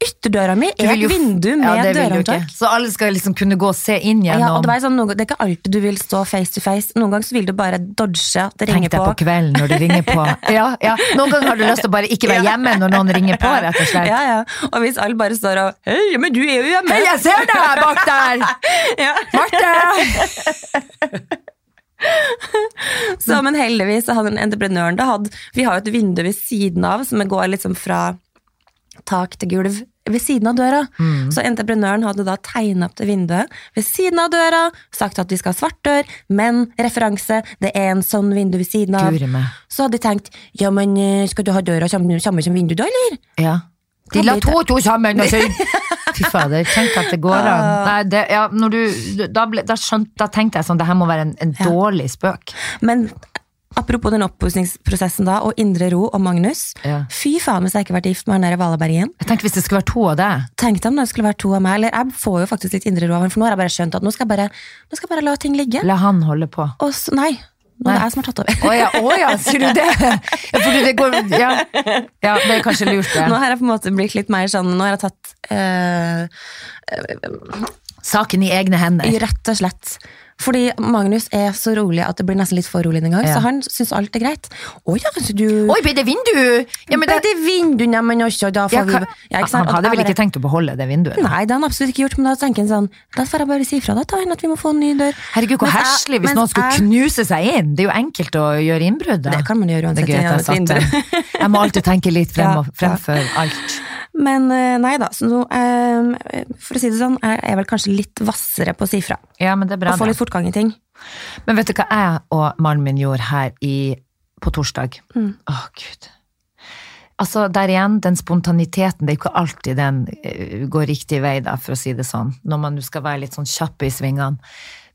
Ytterdøra mi er et vindu med ja, dørhåndtak. Så alle skal liksom kunne gå og se inn Ja, og gjennom det, sånn, det er ikke alltid du vil stå face to face. Noen ganger så vil du bare dodge at det Tenk deg på. på kvelden når det ringer på. [laughs] Ja, ja. Noen ganger har du lyst til å bare ikke være hjemme når noen ringer på, rett og slett. Ja, ja. Og hvis alle bare står og Hei, men du er jo hjemme! Hei, jeg ser deg bak der! [laughs] Ja. Marte! [laughs] Så, men heldigvis så hadde entreprenøren det hatt Vi har jo et vindu ved siden av som går liksom fra tak til gulv ved siden av døra. Mm. Så entreprenøren hadde da tegna opp det vinduet ved siden av døra, sagt at vi skal ha svart dør, men referanse, det er en sånn vindu ved siden av. Så hadde de tenkt ja, men eh, skal du ha døra samme, samme som vindu da, eller? Ja. De la to og to sammen, og så [laughs] Fy fader, tenk at det går an. Nei, det, ja, du, da, ble, da, skjønt, da tenkte jeg sånn, det her må være en, en dårlig spøk. Men apropos den oppussingsprosessen da, og indre ro og Magnus. Ja. Fy faen hvis jeg ikke har vært gift med han der i Valabergen. Jeg tenkte hvis det skulle være to av deg. Tenkte om det skulle vært to av meg. Eller jeg får jo faktisk litt indre ro av han, for nå har jeg bare skjønt at nå skal jeg bare, skal jeg bare la ting ligge. La han holde på. Og så, nei, nå er det jeg som har tatt over. Å ja, å ja, sier du det? Ja, fordi det går ja. ja, det er kanskje lurt, det. Nå har jeg på en måte blitt litt mer sånn, nå har jeg tatt eh, Saken i egne hender. Rett og slett. Fordi Magnus er så rolig at det blir nesten litt for rolig en gang, Ja. så han syns alt er greit. Å ja, du Oi, ble det vindu? Ja, men det, det er neimen også, da ja, får vi ja, ikke sant? han hadde vel ikke tenkt å beholde det vinduet? da? Nei, det har han absolutt ikke gjort, men da tenker han sånn Da får jeg bare si ifra ta inn at vi må få en ny dør. Herregud, hvor heslig hvis noen skulle jeg- knuse seg inn. Det er jo enkelt å gjøre innbrudd. da. Det kan man gjøre Det er uansett greit, jeg vindu. Jeg må alltid tenke litt frem, [laughs] og- fremfor alt. Men eh, nei da, så eh, for å si det sånn, jeg er vel kanskje litt hvassere på å si fra. Ja, men det er bra. Og få litt fortgang i ting. Men vet du hva jeg og mannen min gjorde her i, på torsdag? Mm. Å, gud. Altså, der igjen, den spontaniteten, det er jo ikke alltid den eh, går riktig vei, da, for å si det sånn. Når man skal være litt sånn kjapp i svingene.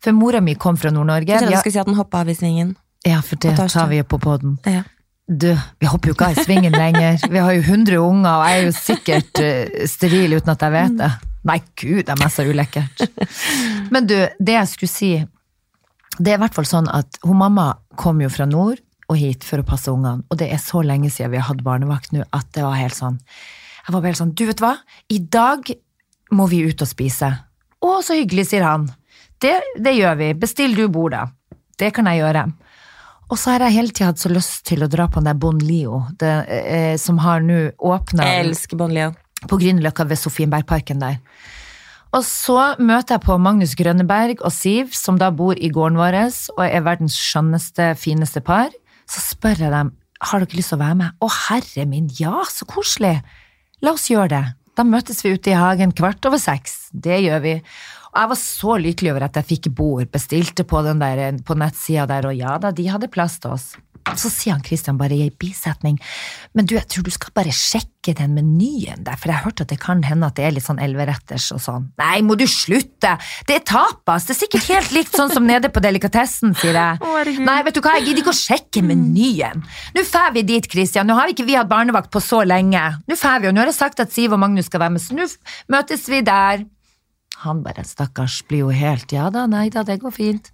For mora mi kom fra Nord-Norge. Jeg trodde du skulle si at den hoppa av i svingen. Ja, for det tar vi jo på poden. Ja. Du, vi hopper jo ikke av i svingen lenger. Vi har jo 100 unger, og jeg er jo sikkert uh, steril uten at jeg vet det. Nei, gud, det er meg så ulekkert. Men du, det jeg skulle si, det er i hvert fall sånn at hun mamma kom jo fra nord, og hit for å passe ungene, og det er så lenge siden vi har hatt barnevakt nå at det var helt sånn Jeg var helt sånn, du vet hva, i dag må vi ut og spise. Å, så hyggelig, sier han. Det, det gjør vi. Bestill du bord, da. Det kan jeg gjøre. Og så har jeg hele tida hatt så lyst til å dra på den der Bon Lio, det, eh, som har nå åpna Bon Leo. på Grünerløkka ved Sofienbergparken der. Og så møter jeg på Magnus Grønneberg og Siv, som da bor i gården vår og er verdens skjønneste, fineste par. Så spør jeg dem har dere lyst til å være med. Å herre min, ja, så koselig! La oss gjøre det. Da møtes vi ute i hagen kvart over seks. Det gjør vi. Og jeg var så lykkelig over at jeg fikk bord, bestilte på, den der, på nettsida der, og ja da, de hadde plass til oss. Så sier han Christian bare i ei bisetning, men du, jeg tror du skal bare sjekke den menyen der, for jeg har hørt at det kan hende at det er litt sånn elveretters og sånn. Nei, må du slutte! Det er tapas! Det er sikkert helt likt sånn som nede på delikatessen, sier jeg. Å. Nei, vet du hva, jeg gidder ikke å sjekke menyen. Nå drar vi dit, Christian. Nå har vi ikke vi hatt barnevakt på så lenge. Nå drar vi, og nå har jeg sagt at Siv og Magnus skal være med, så nå møtes vi der. Han bare, stakkars, blir jo helt Ja da, nei da, det går fint.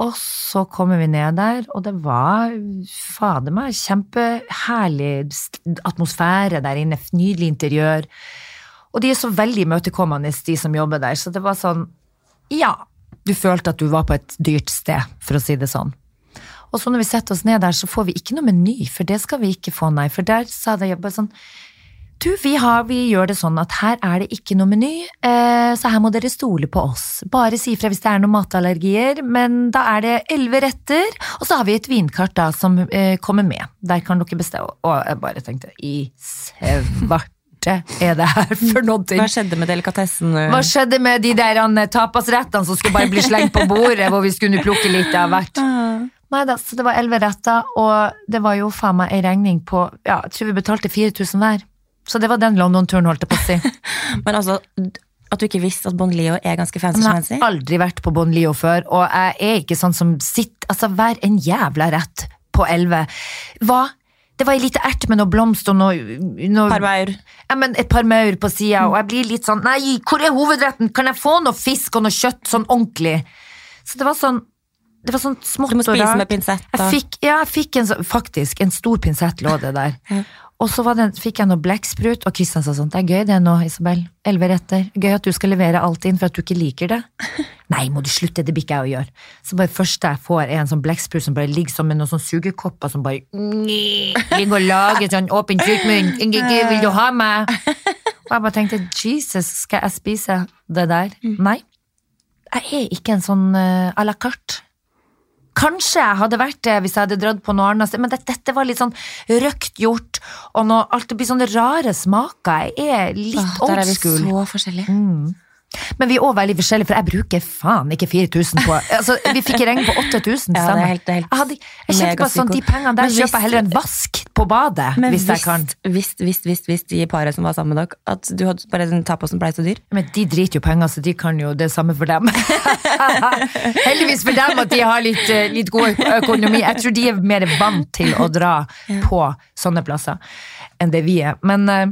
Og så kommer vi ned der, og det var fader meg kjempeherlig atmosfære der inne, nydelig interiør. Og de er så veldig imøtekommende, de som jobber der, så det var sånn Ja, du følte at du var på et dyrt sted, for å si det sånn. Og så når vi setter oss ned der, så får vi ikke noe meny, for det skal vi ikke få, nei. For der sa de bare sånn du, vi, har, vi gjør det sånn at her er det ikke noe meny, eh, så her må dere stole på oss. Bare si ifra hvis det er noen matallergier, men da er det elleve retter, og så har vi et vinkart da som eh, kommer med. Der kan dere bestemme. Og jeg bare tenkte, i svart er det her for noe? Hva skjedde med delikatessen? Hva skjedde med de der tapasrettene som skulle bare bli slengt på bordet, hvor vi skulle plukke litt av hvert? Nei da, så det var elleve retter, og det var jo faen meg ei regning på Ja, jeg tror vi betalte 4000 hver. Så det var den London-turen, holdt jeg på å si. [laughs] Men altså, at du ikke visste at Bon Leo er ganske fancy Men jeg har aldri vært på Bon Leo før, og jeg er ikke sånn som sitter Altså, hver en jævla rett på elleve. Hva? Det var ei lita ert med noe blomst og noe, noe Parmaur. Ja, men et par maur på sida, og jeg blir litt sånn Nei, hvor er hovedretten? Kan jeg få noe fisk og noe kjøtt sånn ordentlig? Så det var sånn Det var sånn smått Du må spise med pinsett. Jeg fikk, ja, jeg fikk en, faktisk en stor pinsett lå det der. Og så det, fikk jeg noe blekksprut, og Kristian sa sånn, det er gøy det nå, Isabel. Elleve retter. Gøy at du skal levere alt inn for at du ikke liker det. [laughs] Nei, må du slutte, det blir ikke jeg å gjøre. Så bare først jeg får en sånn blekksprut som bare ligger som med noen sånn sugekopper som bare ligger og lager sånn åpen kukmunn. Vil du ha meg? Og jeg bare tenkte, Jesus, skal jeg spise det der? Nei. Jeg er ikke en sånn uh, à la carte. Kanskje jeg hadde vært det hvis jeg hadde dratt på noe annet, sted, men dette, dette var litt sånn røkt gjort, og nå, alt det blir sånne rare smaker. Jeg er litt Åh, der er vi school. så forskjellige. Men vi er òg veldig forskjellige, for jeg bruker faen ikke 4000 på [laughs] altså, Vi fikk regning på 8000, Ja, er helt- helt jeg, hadde, jeg kjente bare sånn, de pengene der hvis- kjøper jeg heller en vask på badet, Men hvis jeg kan. Hvis, hvis, hvis, hvis de paret som var sammen med dere, at du hadde bare den som ble så dyr? Men de driter jo penger, så de kan jo det samme for dem. [laughs] Heldigvis for dem at de har litt, eh, litt god økonomi. Jeg tror de er mer vant til å dra på sånne plasser enn det vi er. Men eh,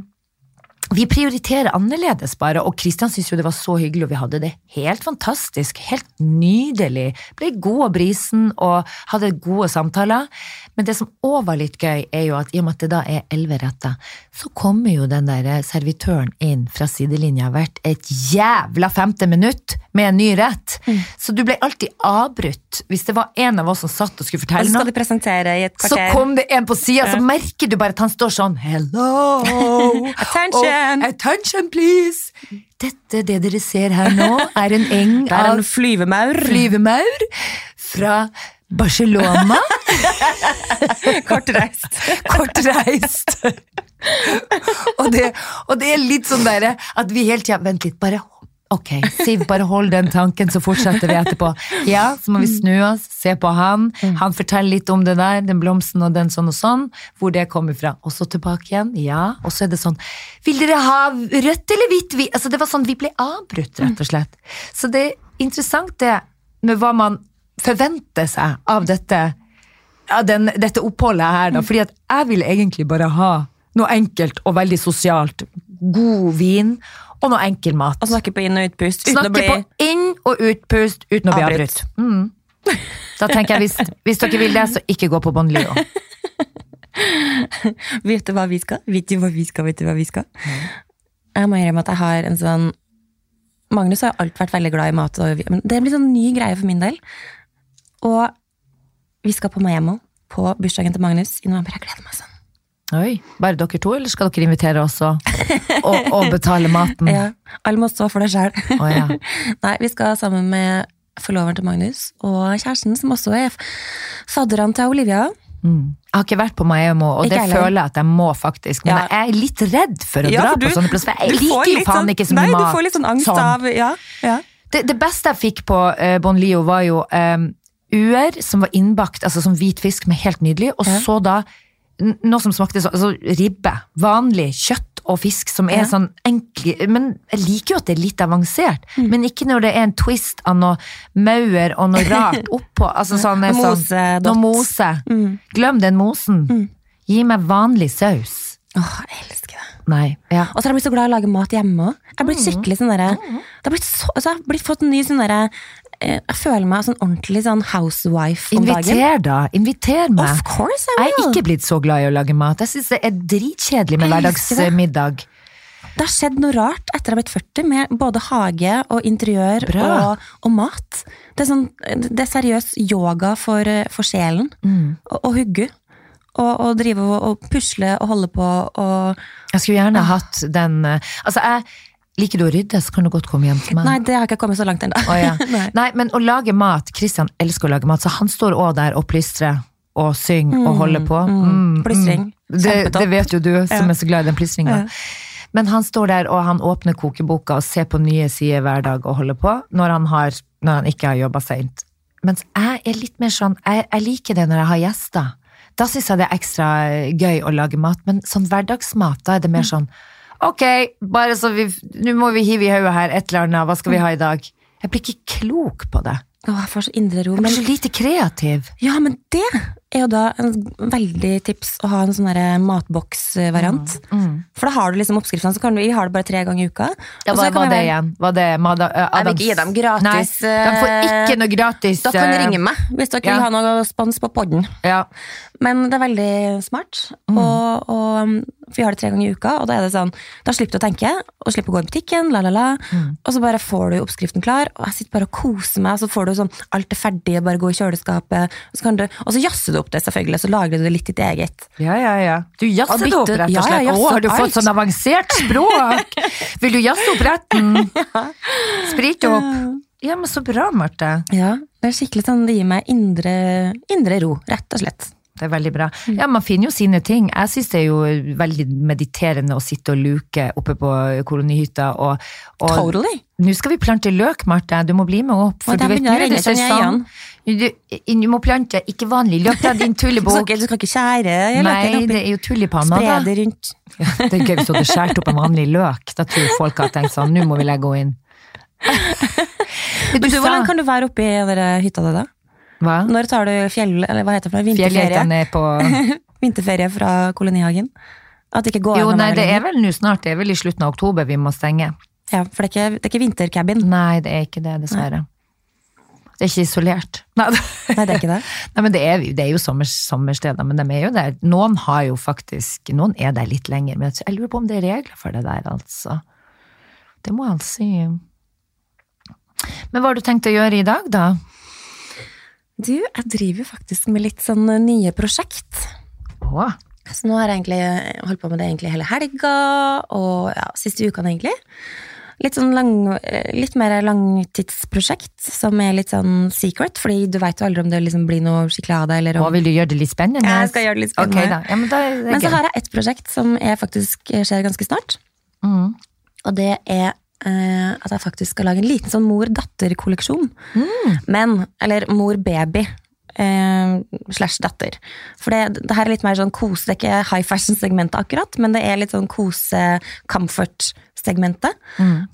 vi prioriterer annerledes bare, og Kristian syntes jo det var så hyggelig, og vi hadde det helt fantastisk, helt nydelig. Ble god av brisen og hadde gode samtaler. Men det som òg var litt gøy, er jo at i og med at det da er elleve retter, så kommer jo den der servitøren inn fra sidelinja hvert et jævla femte minutt med en ny rett. Så du ble alltid avbrutt hvis det var en av oss som satt og skulle fortelle noe. de i et Så kom det en på sida, så merker du bare at han står sånn Hello! [laughs] Attention! Og, attention, please! Dette, det dere ser her nå, er en eng [laughs] Det er av en flyvemaur. flyvemaur fra Barcelona. [laughs] Kortreist. Kortreist. Og, det, og det er litt sånn derre at vi hele tiden Vent litt, bare Ok, Siv, bare hold den tanken, så fortsetter vi etterpå. Ja, så må vi snu oss, se på han. Han forteller litt om det der, den blomsten og den sånn og sånn, hvor det kommer fra. Og så tilbake igjen, ja. Og så er det sånn Vil dere ha rødt eller hvitt? Vi, altså, det var sånn, vi ble avbrutt, rett og slett. Så det er interessant det med hva man forventer seg av dette av den, dette oppholdet her, da. Fordi at jeg vil egentlig bare ha noe enkelt og veldig sosialt. God vin og noe enkel mat. Og snakke på inn- og utpust uten Snakke bli på inn- og utpust uten å bli Avbrutt. Mm. Da tenker jeg, hvis, hvis dere vil det, så ikke gå på Bon Leo. [laughs] Vet du hva vi skal? Vet du hva vi skal? Vet du hva vi skal? Jeg må innrømme at jeg har en sånn Magnus har alltid vært veldig glad i mat, men det blir sånn ny greie for min del. Og vi skal på Miami på bursdagen til Magnus i november. Jeg gleder meg sånn. Oi, Bare dere to, eller skal dere invitere oss og, og, betale maten? [laughs] Ja, Alle må stå for det sjøl. Oh, ja. [laughs] Nei, vi skal sammen med forloveren til Magnus og kjæresten, som også er fadderen til Olivia. Mm. Jeg har ikke vært på Miami, og Ikke det heller. føler jeg at jeg må faktisk. Men Ja. jeg er litt redd for å Ja, dra du- på sånne plasser. Jeg liker jo faen sånn- ikke så mye Nei, mat. du får litt sånn angst Sånn. av Ja, ja. Det, det beste jeg fikk på uh, Bon Lio, var jo um, uer som var innbakt, altså som hvit fisk, men helt nydelig. Og så da noe som smakte sånn altså ribbe. Vanlig kjøtt og fisk som er Ja. sånn enkle Men jeg liker jo at det er litt avansert. Mm. Men ikke når det er en twist av noe maur og noe [laughs] rart oppå. Altså sånn, Noe sånn, noe mose. Mm. Glem den mosen. Gi meg vanlig saus. Åh, jeg elsker det. Nei. Ja. Og så har jeg blitt så glad i å lage mat hjemme òg. Jeg har blitt skikkelig sånn derre Det har blitt så altså, Jeg har blitt fått en ny sånn derre Jeg føler meg sånn ordentlig sånn housewife om dagen. Inviter, da. Inviter meg. Of course I will. Jeg er ikke blitt så glad i å lage mat. Jeg syns det er dritkjedelig med hverdagsmiddag. Det har skjedd noe rart etter jeg har blitt 40, med både hage og interiør og, og mat. Det er, sånn, det er seriøs yoga for, eh, for sjelen. Mm. Og, og hugge. Og, og drive og, og pusle og holde på og Jeg skulle Ah. gjerne hatt den eh, Altså, jeg Liker du å rydde, så kan du godt komme hjem til meg. Nei, det har ikke kommet så langt ennå. Å, ja. [laughs] Nei. Nei, men å lage mat Christian elsker å lage mat, så han står òg der og plystrer og synger og holder på. mm. Plystring. Det, det vet jo du, som Ja. er så glad i den plystringa. Ja. Men han står der og han åpner kokeboka og ser på nye sider hver dag og holder på, når han, har, når han ikke har jobba seint. Mens jeg er litt mer sånn, jeg, jeg liker det når jeg har gjester. Da syns jeg det er ekstra gøy å lage mat, men sånn hverdagsmat, da er det mer sånn Ok, bare så vi Nå må vi hive i hodet her et eller annet, hva skal vi ha i dag? Jeg blir ikke klok på det. Åh, jeg får så indre ro. Jeg Men, blir så lite kreativ. ja, men det er jo da en veldig tips å ha en sånn matboksvariant. Mm. For da har du liksom oppskriftene, så kan du, vi har det bare tre ganger i uka. Ja, hva, hva det være- igjen? Var det Mada, uh, Jeg vil ikke gi dem gratis, Nei, de får ikke noe gratis. Da kan eh, ringe meg hvis dere ja. vil ha noe spons på podden. Ja. Men det er veldig smart, og, og um, for vi har det tre ganger i uka, og da er det sånn, da slipper du å tenke, og slipper å gå i butikken, la la la, og så bare får du oppskriften klar, og jeg sitter bare og koser meg, og så får du sånn, alt er ferdig, bare gå i kjøleskapet, og så, kan du, og så jasser du opp det selvfølgelig, så lager du det litt ditt eget. ja, ja, ja. Du jazzer det opp, rett og Ja, slett. jeg Å, har du alt. fått sånn avansert språk? [laughs] Vil du jazze opp retten? Sprite opp? Ja, men så bra, Marte. Ja, det er skikkelig sånn, det gir meg indre, indre ro, rett og slett. Det er veldig bra. Mm. Ja, man finner jo sine ting. Jeg syns det er jo veldig mediterende å sitte og luke oppe på kolonihytta. Og, og Totally. nå skal vi plante løk, Marte. Du må bli med opp. For du vet, nå er det sesong. Du, du må plante ikke vanlig løk, det er din [laughs] tullebok. du skal ikke skjære Nei, det er jo tulipaner, Spre det rundt. Ja, det er gøy hvis du hadde skåret opp en vanlig løk. Da tror folk har tenkt sånn, nå må vi legge henne inn. [laughs] du, du, hvor lenge kan du være oppe i dere hytta di da? Hva? Når tar du fjell, eller hva heter det for noe? vinterferie? Er på [laughs] Vinterferie fra kolonihagen? At det ikke går Jo, nei, det er vel nå snart. Det er vel i slutten av oktober vi må stenge. Ja, for det er ikke, det er ikke vintercabin. Nei, det er ikke det, dessverre. Det er ikke isolert. [laughs] Nei, Nei, det er ikke det. [laughs] Nei men det er, det er jo sommer, sommersteder, men de er jo der. Noen har jo faktisk Noen er der litt lenger, men jeg lurer på om det er regler for det der, altså. Det må jeg altså si. Men hva har du tenkt å gjøre i dag, da? Du, jeg driver faktisk med litt sånn nye prosjekt. Åh. Så nå har jeg egentlig holdt på med det egentlig hele helga, og ja, siste ukene egentlig. Litt sånn lang, litt mer langtidsprosjekt, som er litt sånn secret, fordi du vet jo aldri om det liksom blir noe skikkelig av det, eller Hva om vil du gjøre det litt spennende? Ja, jeg skal gjøre det litt spennende. Okay, da. Ja, men Men så har jeg et prosjekt som er faktisk skjer ganske snart. Mm. Og det er eh, at jeg faktisk skal lage en liten sånn mor-datter-kolleksjon. Mm. Men, eller mor-baby. Eh, slash datter. For det, det her er litt mer sånn kose, det er ikke high fashion-segmentet akkurat, men det er litt sånn kose-comfort-segmentet. Mm.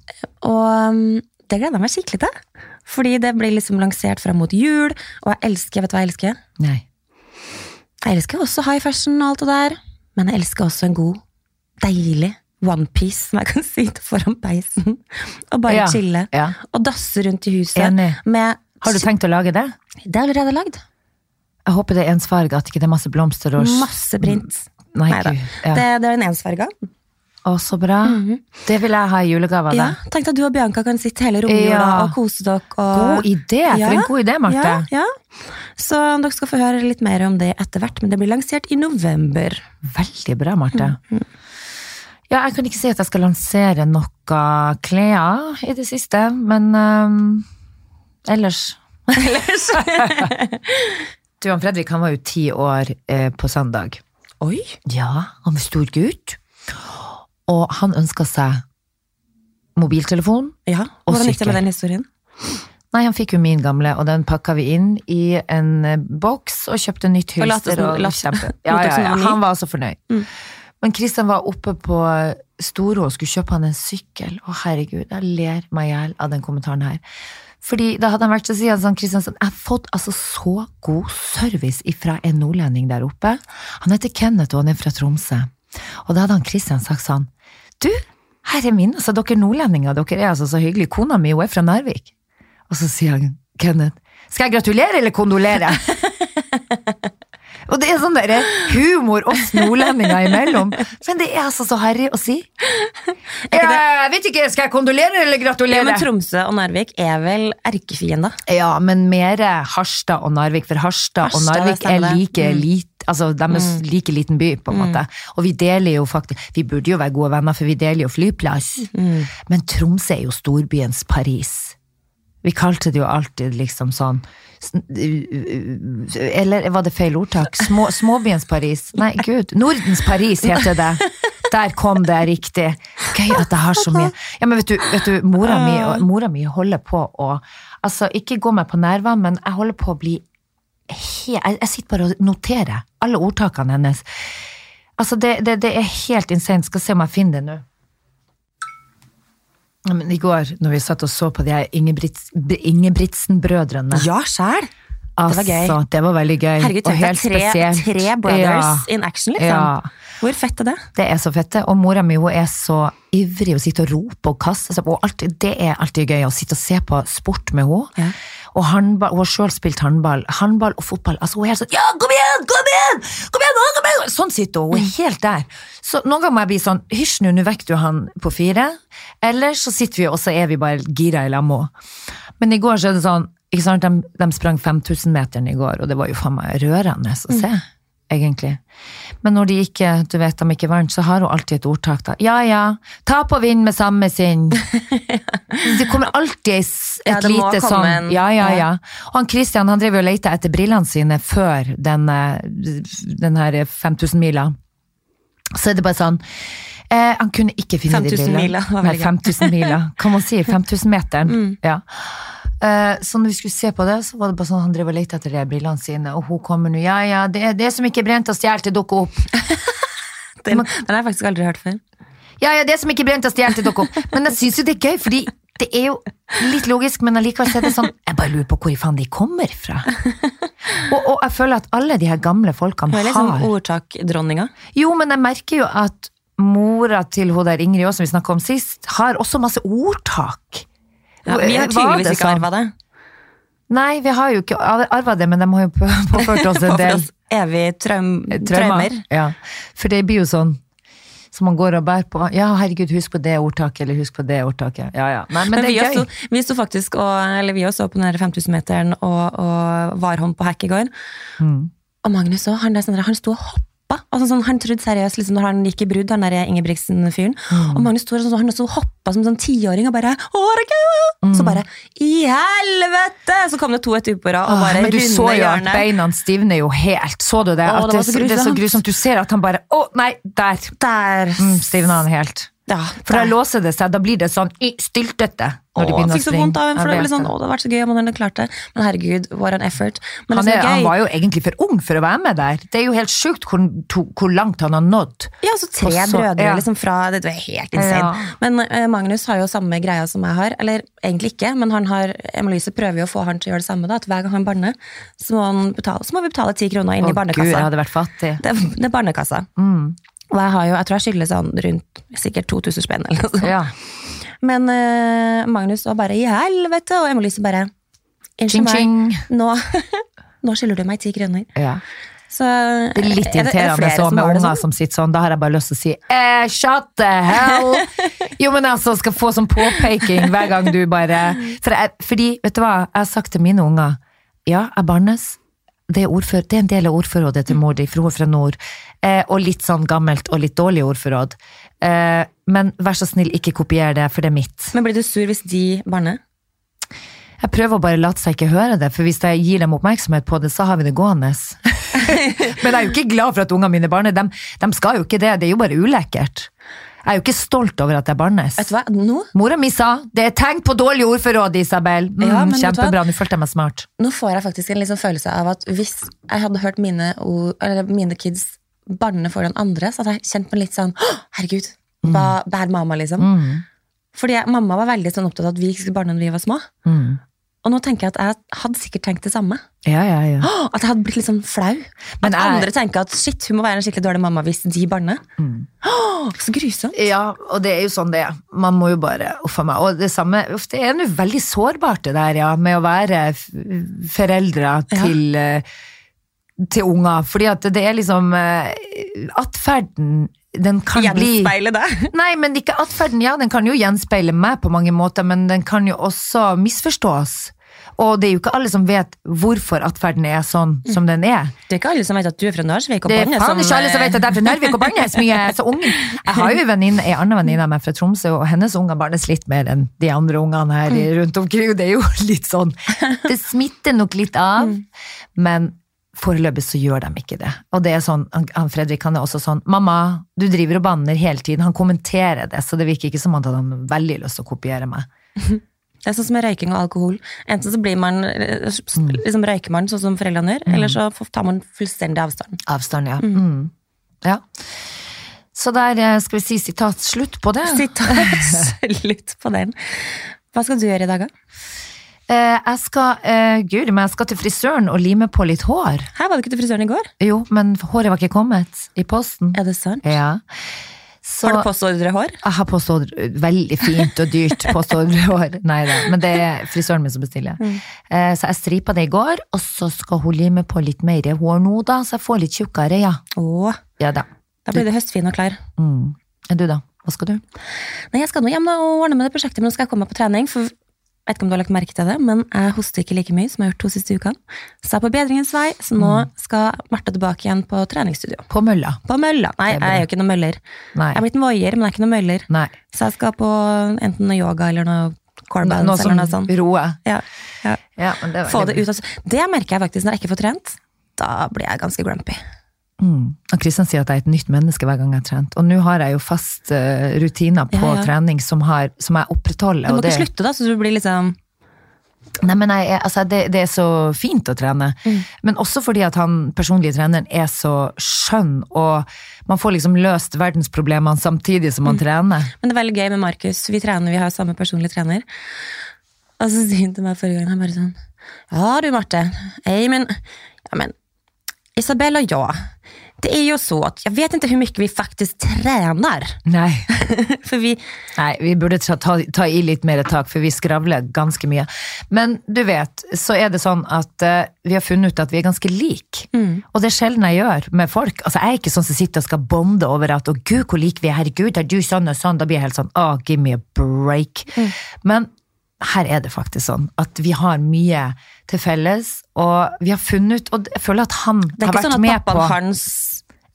Og um, det gleder jeg meg skikkelig til. Fordi det blir liksom lansert frem mot jul, og jeg elsker, vet du hva jeg elsker? Nei. Jeg elsker også high fashion og alt det der, men jeg elsker også en god, deilig onepiece som jeg kan sitte foran peisen og bare Ja, chille. ja. Og dasse rundt i huset med Har du tenkt å lage det? Det er allerede lagd. Jeg håper det er ensfarge, at ikke det er masse blomster og Masse print. Nei, da. Ja. Det, det er en ensfarga. Å, så bra. Det vil jeg ha i julegave av Ja, tenk at du og Bianca kan sitte hele romjula Ja. og kose dere. Og... God idé! For en god idé, Marte. Ja. Så dere skal få høre litt mer om det etter hvert, men det blir lansert i november. Veldig bra, Marte. Mm, Ja, jeg kan ikke si at jeg skal lansere noe klær i det siste, men um, ellers [laughs] [laughs] Du, han Fredrik han var jo ti år eh, på søndag. Oi! Ja, han var stor gutt. Og han ønska seg mobiltelefon. Ja, Og Hvordan gikk det med den historien? Nei, han fikk jo min gamle, og den pakka vi inn i en eh, boks og kjøpte nytt Og hylster. Og, Og kjempe. [laughs] Ja, ja, ja, han var altså fornøyd. Mm. Men Kristian var oppe på Storo og skulle kjøpe han en sykkel. Å herregud, jeg ler meg i hjel av den kommentaren her. Fordi da hadde han vært så sier sånn, Kristian sånn, jeg har fått altså så god service fra en nordlending der oppe. Han heter Kenneth og han er fra Tromsø. Og da hadde han Kristian sagt sånn, du, her er min, altså dere nordlendinger, dere er altså så hyggelige. Kona mi, hun er fra Narvik. Og så sier han, Kenneth, skal jeg gratulere eller kondolere? [laughs] Og det er sånn der humor oss nordlendinger imellom. Men det er altså så harry å si. Ja, jeg vet ikke, skal jeg kondolere eller Ja, gratulere? men Tromsø og Narvik er vel erkefiender? Ja, men mer Harstad og Narvik, for Harstad og Narvik er like Mm. lite altså de er like liten by, på en måte. Og vi deler jo faktisk, vi burde jo være gode venner, for vi deler jo flyplass. Mm. Men Tromsø er jo storbyens Paris. Vi kalte det jo alltid liksom sånn Eller var det feil ordtak? Små, småbyens Paris? Nei, gud. Nordens Paris heter det. Der kom det riktig. Gøy at jeg har så mye Ja, men vet du, vet du mora, mi, mora mi holder på å Altså, ikke gå meg på nervene, men jeg holder på å bli helt jeg, jeg sitter bare og noterer alle ordtakene hennes. Altså, det, det, det er helt insane. Skal se om jeg finner det nå. Men I går, når vi satt og så på de her Ingebrigts- Ingebrigtsen-brødrene Ja, sjæl! Altså, var gøy. Det var veldig gøy. Herregud, og helt tre, spesielt. tre brothers Ja, in action, liksom. Ja. Hvor fett er det? Det er så fett, det. Og mora mi hun er så ivrig og sitter og roper og kaster seg på. Det er alltid gøy å sitte og se på sport med henne. Ja. Og handball, hun har sjøl spilt håndball. Håndball og fotball. altså Hun er helt sånn Ja, kom igjen! Kom igjen! Kom igjen, kom igjen! Sånn sitter hun. Hun er helt der. Så noen ganger må jeg bli sånn Hysj nå, nå vekker du han på fire. Eller så sitter vi og så er vi bare gira i lag med henne. Men i går så er det sånn ikke sant, de, de sprang 5000-meteren i går, og det var jo faen meg rørende å se. Egentlig. Men når de ikke du vet, de ikke vant, så har hun alltid et ordtak. da. Ja ja, tap og vinn med samme sinn. [laughs] Det kommer alltid et, Ja, et må lite sånn Ja, ja, ja. ja. Og han Christian han drev jo og lette etter brillene sine før den, eh, den her 5000-mila. Så er det bare sånn eh, Han kunne ikke finne de 5000 brillene. mila, var Nei, 5000 miler. Hva man si 5000-meteren. [laughs] Mm. Ja. Eh, så når vi skulle se på det, så var det bare sånn han drev og lette etter de brillene sine, og hun kommer nå, ja ja, det er det som ikke er brent og stjålet, det dukker opp. [laughs] Den, den har jeg faktisk aldri hørt før. Ja, ja, det som ikke er brent og stjålet, det dukker opp. Men jeg syns jo det er gøy, fordi det er jo litt logisk, men allikevel er det sånn Jeg bare lurer på hvor i faen de kommer fra. [laughs] Og, og jeg føler at alle de her gamle folkene har Det er sånn har ordtakdronninga. Jo, men jeg merker jo at mora til hun der Ingrid også, som vi snakka om sist, har også masse ordtak. Ja, vi har tydeligvis ikke arva det. Nei, vi har jo ikke arva det, men de har jo [laughs] påført oss en del oss evig traum, traumer. Ja, for det blir jo sånn som man går og bærer på. Ja, herregud, husk på det ordtaket, eller husk på det ordtaket. Ja, ja. Nei, men, Men, det vi, er gøy. også, vi sto faktisk og, eller vi også på den 5000-meteren og, og var hånd på hekk i går. Mm. Og Magnus òg. han, der, han sto og hoppa. Altså, sånn, han trodde seriøst liksom, når han gikk i brudd, han der Ingebrigtsen-fyren. Mm. Og Magnus Thor sånn, han sto hoppa som sånn tiåring og bare mm. Så bare I helvete! Så kom det to etterpå på rad og men du så jo at hjørnet. beina stivner jo helt. Så du det? Åh, at det det, så det er så grusomt. Du ser at han bare Å, nei, der! Der! Mm, stivna han helt. Ja, For da låser det seg, da blir det sånn styltete. Når de Åh, begynner å fikk så vondt av ham, for det, var sånn, å, det hadde vært så gøy om han hadde klart det. Men herregud, what an effort. Men han, er, som er han var jo egentlig for ung for å være med der. Det er jo helt sjukt hvor, to, hvor langt han har nådd. Ja, så tre Og så- brødre ja. liksom fra Det er helt insane. Ja. Men eh, Magnus har jo samme greia som jeg har. Eller egentlig ikke, men han har Emma-Louise prøver jo å få han til å gjøre det samme. da, At hver gang han banner, så så må vi betale ti kroner inn Å i gud, jeg barnekassa. hadde vært fattig. Det, det er barnekassa. Mm. Og jeg har jo, jeg tror jeg skylder sånn rundt sikkert 2000 spenn eller noe sånt. Ja. Men uh, Magnus var bare i helvete, og Emma-Louise bare Unnskyld meg, nå, [laughs] nå skylder du meg ti kroner. Ja. Så Det er litt er er irriterende så med unger sånn? som sitter sånn. Da har jeg bare lyst til å si eh, shut the hell! [laughs] Jo, men altså, skal få sånn påpeking hver gang du bare for jeg, Fordi, vet du hva, jeg har sagt til mine unger Ja, jeg bannes. Det er, ordfør, det er en del av ordforrådet til mor di, for hun er fra nord. Eh, og litt sånn gammelt og litt dårlig ordforråd. Eh, men vær så snill, ikke kopier det, for det er mitt. Men blir du sur hvis de banner? Jeg prøver å bare late seg ikke høre det, for hvis jeg gir dem oppmerksomhet på det, så har vi det gående. [laughs] Men jeg er jo ikke glad for at ungene mine barner. De, de skal jo ikke det, det er jo bare ulekkert. Jeg er jo ikke stolt over at jeg barnes. Vet du hva, nå, Mora mi sa det er tegn på dårlig ordforråd, Isabel. Mm, Ja, kjempebra, nå følte jeg meg smart. nå får jeg faktisk en liksom følelse av at hvis jeg hadde hørt mine, ord, eller mine kids banne den andre, så hadde jeg kjent meg litt sånn Herregud, hva bad mamma, liksom? Mm, Fordi jeg, mamma var veldig sånn opptatt av at vi ikke skulle banne når vi var små. mm. Og nå tenker jeg at jeg hadde sikkert tenkt det samme. Ja, ja, ja. At jeg hadde blitt litt sånn flau. Men at jeg- andre tenker at shit, hun må være en skikkelig dårlig mamma hvis de banner. Mm. Så grusomt. Ja, og det er jo sånn det er. Man må jo bare Uff a meg. Og det samme uff, Det er nå veldig sårbart, det der, ja, med å være foreldre til eh, til unger, fordi at det er liksom eh, Atferden, den kan bli Gjenspeile det. [laughs] Nei, men ikke atferden, ja, den kan jo gjenspeile meg på mange måter, men den kan jo også misforstås. Og det er jo ikke alle som vet hvorfor atferden er sånn som den er. Det er ikke alle som vet at du er fra Narvik og Det er faen ikke alle som vet at jeg er fra Narvik og bannes mye. Så ung. jeg har jo en annen venninne av meg fra Tromsø, og hennes unger barnes litt mer enn de andre ungene her rundt omkring. Og det er jo [laughs] litt sånn Det smitter nok litt av, men foreløpig så gjør de ikke det. Og det er sånn, han- Fredrik han er også sånn 'Mamma, du driver og banner hele tiden.' Han kommenterer det, så det virker ikke som han hadde veldig lyst til å kopiere meg. [laughs] Det er sånn som med røyking og alkohol. Enten så blir man, eh, liksom røyker man sånn som foreldrene gjør, eller så tar man fullstendig avstand. Avstand, ja. Mm. ja. Så der eh, skal vi si sitat slutt på det. Sitat [laughs] slutt på den. Hva skal du gjøre i dag, da? Eh, jeg skal, eh, guri men jeg skal til frisøren og lime på litt hår. Her var du ikke til frisøren i går. Jo, men håret var ikke kommet i posten. Er det sant? Ja. Så Har du postordrehår? jeg har postordre, veldig fint og dyrt påstått Nei da, men det er frisøren min som bestiller. Eh, så jeg stripa det i går, og så skal hun lime på litt mer hår nå, da, så jeg får litt tjukkere, ja. Åh, Ja da. da blir høstfin og klar. Mm. Du, da? Hva skal du? Nei, jeg skal nå hjem og ordne med det prosjektet, men nå skal jeg komme meg på trening. For vet ikke om du har lagt merke til det, men jeg hoster ikke like mye som jeg har gjort to siste ukene. Så jeg er på bedringens vei, så nå skal Martha tilbake igjen på treningsstudio. På mølla? På mølla. Nei, jeg er jo ikke noe møller. Nei. Jeg er blitt en voier, men jeg er ikke noe møller. Nei. Så jeg skal på enten noe yoga eller noe core Noe som eller noe sånt. roer? Ja, ja. Ja, det Få det ut Altså. Det merker jeg faktisk når jeg ikke får trent. Da blir jeg ganske grumpy. Mm. Og Kristian sier at jeg er et nytt menneske hver gang jeg har trent. Og nå har jeg jo fast uh, rutiner på Ja, ja. trening som, har, som jeg opprettholder. Du må det, ikke slutte, da, så du blir liksom Nei, men jeg, altså, det, det er så fint å trene. Mm. Men også fordi at han personlige treneren er så skjønn, og man får liksom løst verdensproblemene samtidig som man Mm. trener. Men det er veldig gøy med Markus. Vi trener, vi har samme personlige trener. Og så sier han til meg forrige gang han bare sånn Ja du, Marte. Amen. men Ja, men Isabella och jag, Det er jo så at jeg vet ikke hvor mye vi faktisk trener. Nei. [laughs] för vi Nei, vi burde ta, ta, ta i litt mer tak, for vi skravler ganske mye. Men du vet, så er det sånn at eh, vi har funnet ut at vi er ganske like. Og det er sjelden jeg gjør med folk. Altså, Jeg er ikke sånn som sitter og skal bonde over at 'å gud, hvor like vi er', 'herregud, er du sånn og sånn', da blir jeg helt sånn 'å, give me a break'. Men her er det faktisk sånn at vi har mye til felles, og vi har funnet ut Og jeg føler at han har vært med på. Det er ikke sånn at pappaen hans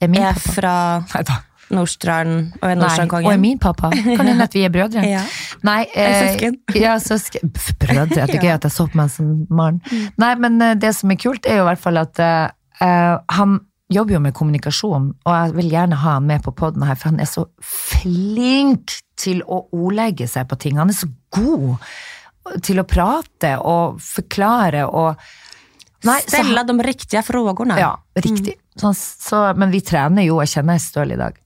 Er min er pappa? fra Neida. Nordstrand og er Nordstrandkongen. og er min pappa. Kan hende at vi er brødre. [laughs] Ja. Nei, eh, søsken. [laughs] Ja, søsken. Brødre, det er. Mm. gøy at jeg så på meg som barn. Nei, men eh, det som er kult, er jo i hvert fall at eh, han jobber jo med kommunikasjon, og jeg vil gjerne ha han med på poden her, for han er så flink til å ordlegge seg på ting. Han er så god til å prate og forklare og Nei, Stelle han- de riktige spørsmålene. ja, riktig. Så, så, men vi trener jo, jeg kjenner jeg er støl i dag.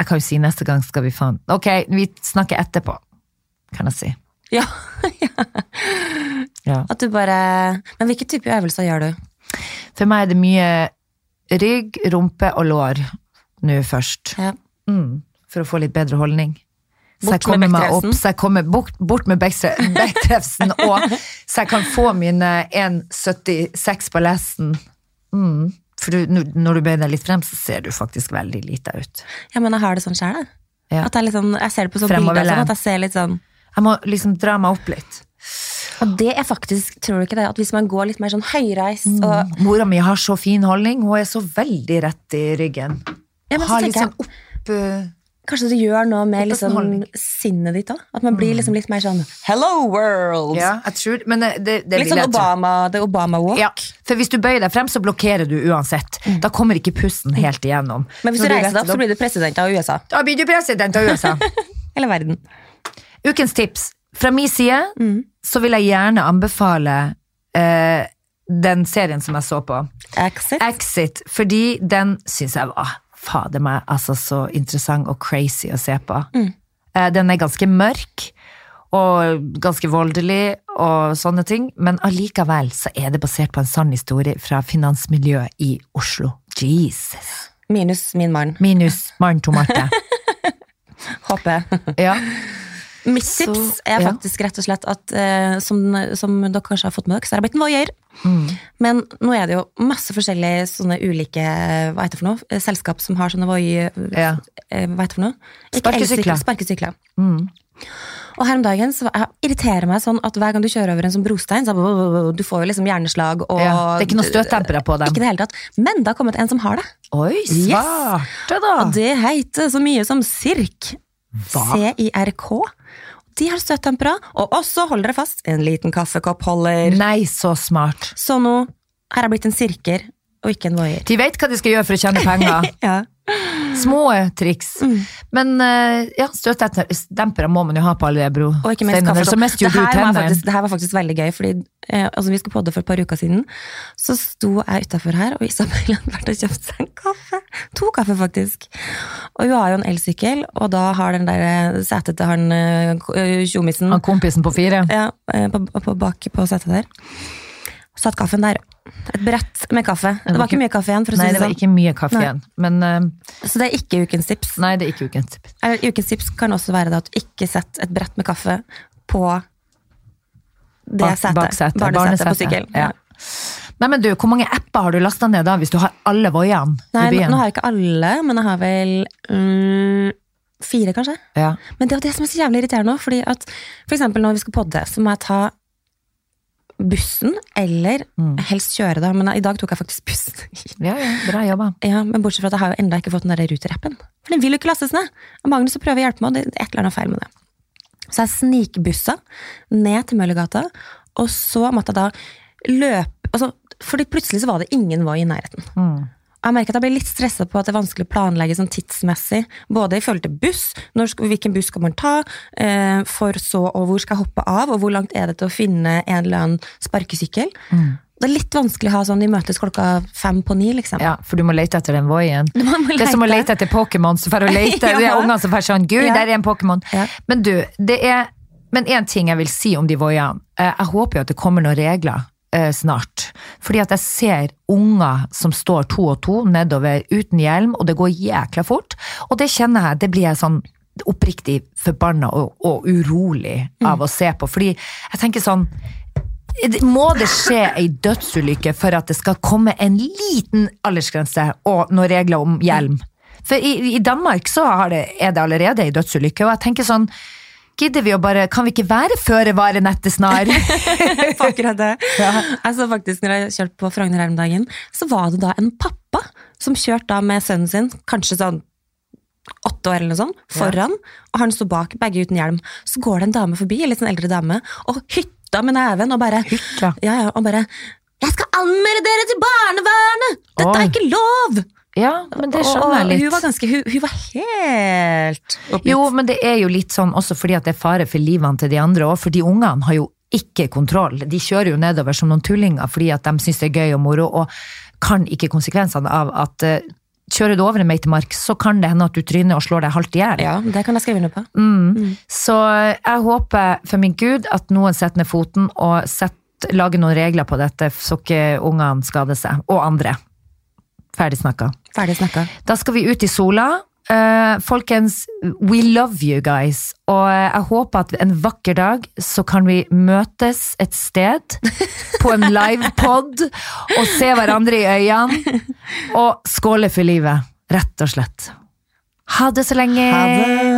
Jeg kan jo si neste gang skal vi faen Ok, vi snakker etterpå, kan jeg si. Ja. [laughs] Ja. At du bare Men hvilke typer øvelser gjør du? For meg er det mye rygg, rumpe og lår nå først. Ja. Mm, for å få litt bedre holdning. Så jeg Bort med kommer meg opp, så jeg kommer bort, bort med bektre- [laughs] og så jeg kan få mine 1,76 på lesten. Mm. For du, når- du bøyer deg litt frem, så ser du faktisk veldig lita ut. Ja, men jeg har det sånn sjøl, jeg. Ja. At jeg, liksom, jeg ser det på sånne bilder, sånn, at jeg ser litt sånn Jeg må liksom dra meg opp litt. Og det er faktisk, tror du ikke det, at hvis man går litt mer sånn høyreist og Mora mi har så fin holdning, hun er så veldig rett i ryggen. Ja, men så har tenker liksom jeg- opp uh... Kanskje det gjør noe med liksom, sinnet ditt òg? At man blir liksom litt mer sånn Hello world! Ja, jeg tror Men det, det, det litt sånn. Obama, det Obama-walk. Ja, for hvis du bøyer deg frem, så blokkerer du uansett. Da kommer ikke pusten helt igjennom. Mm. Men hvis Når du reiser deg opp, så blir du president av USA. Da blir du president av USA. [laughs] Eller verden. Ukens tips. Fra min side Mm. Så vil jeg gjerne anbefale eh, den serien som jeg så på. Exit. Exit, fordi den syns jeg var fader meg altså så interessant og crazy å se på. Mm. Eh, den er ganske mørk og ganske voldelig og sånne ting, men allikevel så er det basert på en sann historie fra finansmiljøet i Oslo. Jesus. Minus min mann. Minus Maren to Marte. [laughs] Håper jeg. Ja. Mitt Så, tips er ja. faktisk rett og slett at eh, som, som dere kanskje har fått med dere, så har jeg blitt en voier. Mm. Men nå er det jo masse forskjellige sånne ulike hva heter det for noe, eh, selskap som har sånne voier... Ja. eh, Hva heter det for noe? Sparkesykler. Sparkesykler. Mm. Og her om dagen så jeg irriterer meg sånn at hver gang du kjører over en sånn brostein, så du får jo liksom hjerneslag og ja. Det er ikke noe støttempere på dem. Ikke det hele tatt. Men det har kommet en som har det. Oi, Yes. da! Og det heter så mye som Cirk. C-I-R-K. De har støttempere, og også, hold dere fast, en liten kaffekoppholder. Nei, så smart. Så nå har jeg blitt en sirker, og ikke en voier. De vet hva de skal gjøre for å tjene penger. [laughs] Ja. Små triks. Mm. Men eh, ja, støtdempere må man jo ha på alle bro. Og ikke minst. Så mest Det her, var faktisk, det her var faktisk veldig gøy, fordi eh, altså, vi skulle podde for et par uker siden. Så sto jeg utafor her, og Isabel [laughs] hadde vært og kjøpt seg en kaffe. To kaffe, faktisk. Og hun har jo en elsykkel, og da har den der eh, setet til han eh, tjommisen Han kompisen på fire. ja, på, på, bak på setet der. Satt kaffen der. Et brett med kaffe. Det var ikke mye kaffe igjen, for å si Nei, det var sånn. ikke mye kaffe Nei. igjen. Men uh, Så det er ikke ukens tips. nei, det er ikke ukens tips. Eller, Ukens tips kan også være at du ikke setter et brett med kaffe på det Bak- setet. baksetet, Barnesetet på sykkelen. ja. Nei, men du, hvor mange apper har du lasta ned da, hvis du har alle voiene i byen? nå har jeg ikke alle, men jeg har vel mm, fire, kanskje. Ja. Men det er det som er så jævlig irriterende nå, fordi at for eksempel når vi skal podde, så må jeg ta bussen, eller Mm. helst kjøre da, men i dag tok jeg faktisk bussen. ja, ja, bra jobba. Ja, men bortsett fra at jeg har jo enda ikke fått den der Ruter-appen. For den vil jo ikke lastes ned. Magnus prøver å hjelpe meg, og det er et eller annet feil med det. Så jeg snikbussa ned til Møllergata, og så måtte jeg da løpe altså, Fordi plutselig så var det ingen var i nærheten. Mm. Jeg merker at jeg blir litt stressa på at det er vanskelig å planlegge sånn tidsmessig. Både i forhold til buss, skal, hvilken buss skal man ta, eh, for så og hvor skal jeg hoppe av, og hvor langt er det til å finne en eller annen sparkesykkel. Mm. Det er litt vanskelig å ha sånn, de møtes klokka fem på ni, liksom. Ja, for du må lete etter den voien. Det er som å lete. etter Pokémon, så får du lete, [laughs] Ja. det er ungene som får sånn, gud, Ja. der er en Pokémon. Ja. Men du, det er, men en ting jeg vil si om de voiene, eh, jeg håper jo at det kommer noen regler eh, snart. Fordi at jeg ser unger som står to og to nedover uten hjelm, og det går jækla fort. Og det kjenner jeg, det blir jeg sånn oppriktig forbanna og, og urolig av å se på. Fordi jeg tenker sånn, må det skje ei dødsulykke for at det skal komme en liten aldersgrense og noen regler om hjelm? For i, i Danmark så har det, er det allerede ei dødsulykke, og jeg tenker sånn Gidder vi å bare Kan vi ikke være føre var nettesnar? [laughs] på akkurat det. [laughs] Jeg så faktisk når jeg kjørte på Frogner her om dagen, så var det da en pappa som kjørte da med sønnen sin, kanskje sånn åtte år eller noe sånt, foran, og han sto bak, begge uten hjelm. Så går det en dame forbi, en litt sånn eldre dame, og hytta med neven og bare Hytta? Ja, ja, og bare 'Jeg skal anmelde dere til barnevernet! Dette Oi. er ikke lov!' Ja, men det skjønner jeg litt. Hun var ganske, hun, hun var helt oppgitt. Jo, men det er jo litt sånn også fordi at det er fare for livene til de andre òg, for de ungene har jo ikke kontroll. De kjører jo nedover som noen tullinger fordi at de syns det er gøy og moro, og kan ikke konsekvensene av at eh, kjører du over en meitemark, så kan det hende at du tryner og slår deg halvt i hjel. Ja, det kan jeg skrive under på. Mm. Så jeg håper for min gud at noen setter ned foten og setter, lager noen regler på dette, så ikke ungene skader seg. Og andre. Ferdig snakka. Ferdig snakka. Da skal vi ut i sola. Eh, folkens, we love you guys. Og eh, jeg håper at en vakker dag så kan vi møtes et sted på en livepod og se hverandre i øynene og skåle for livet. Rett og slett. Ha det så lenge. Ha det!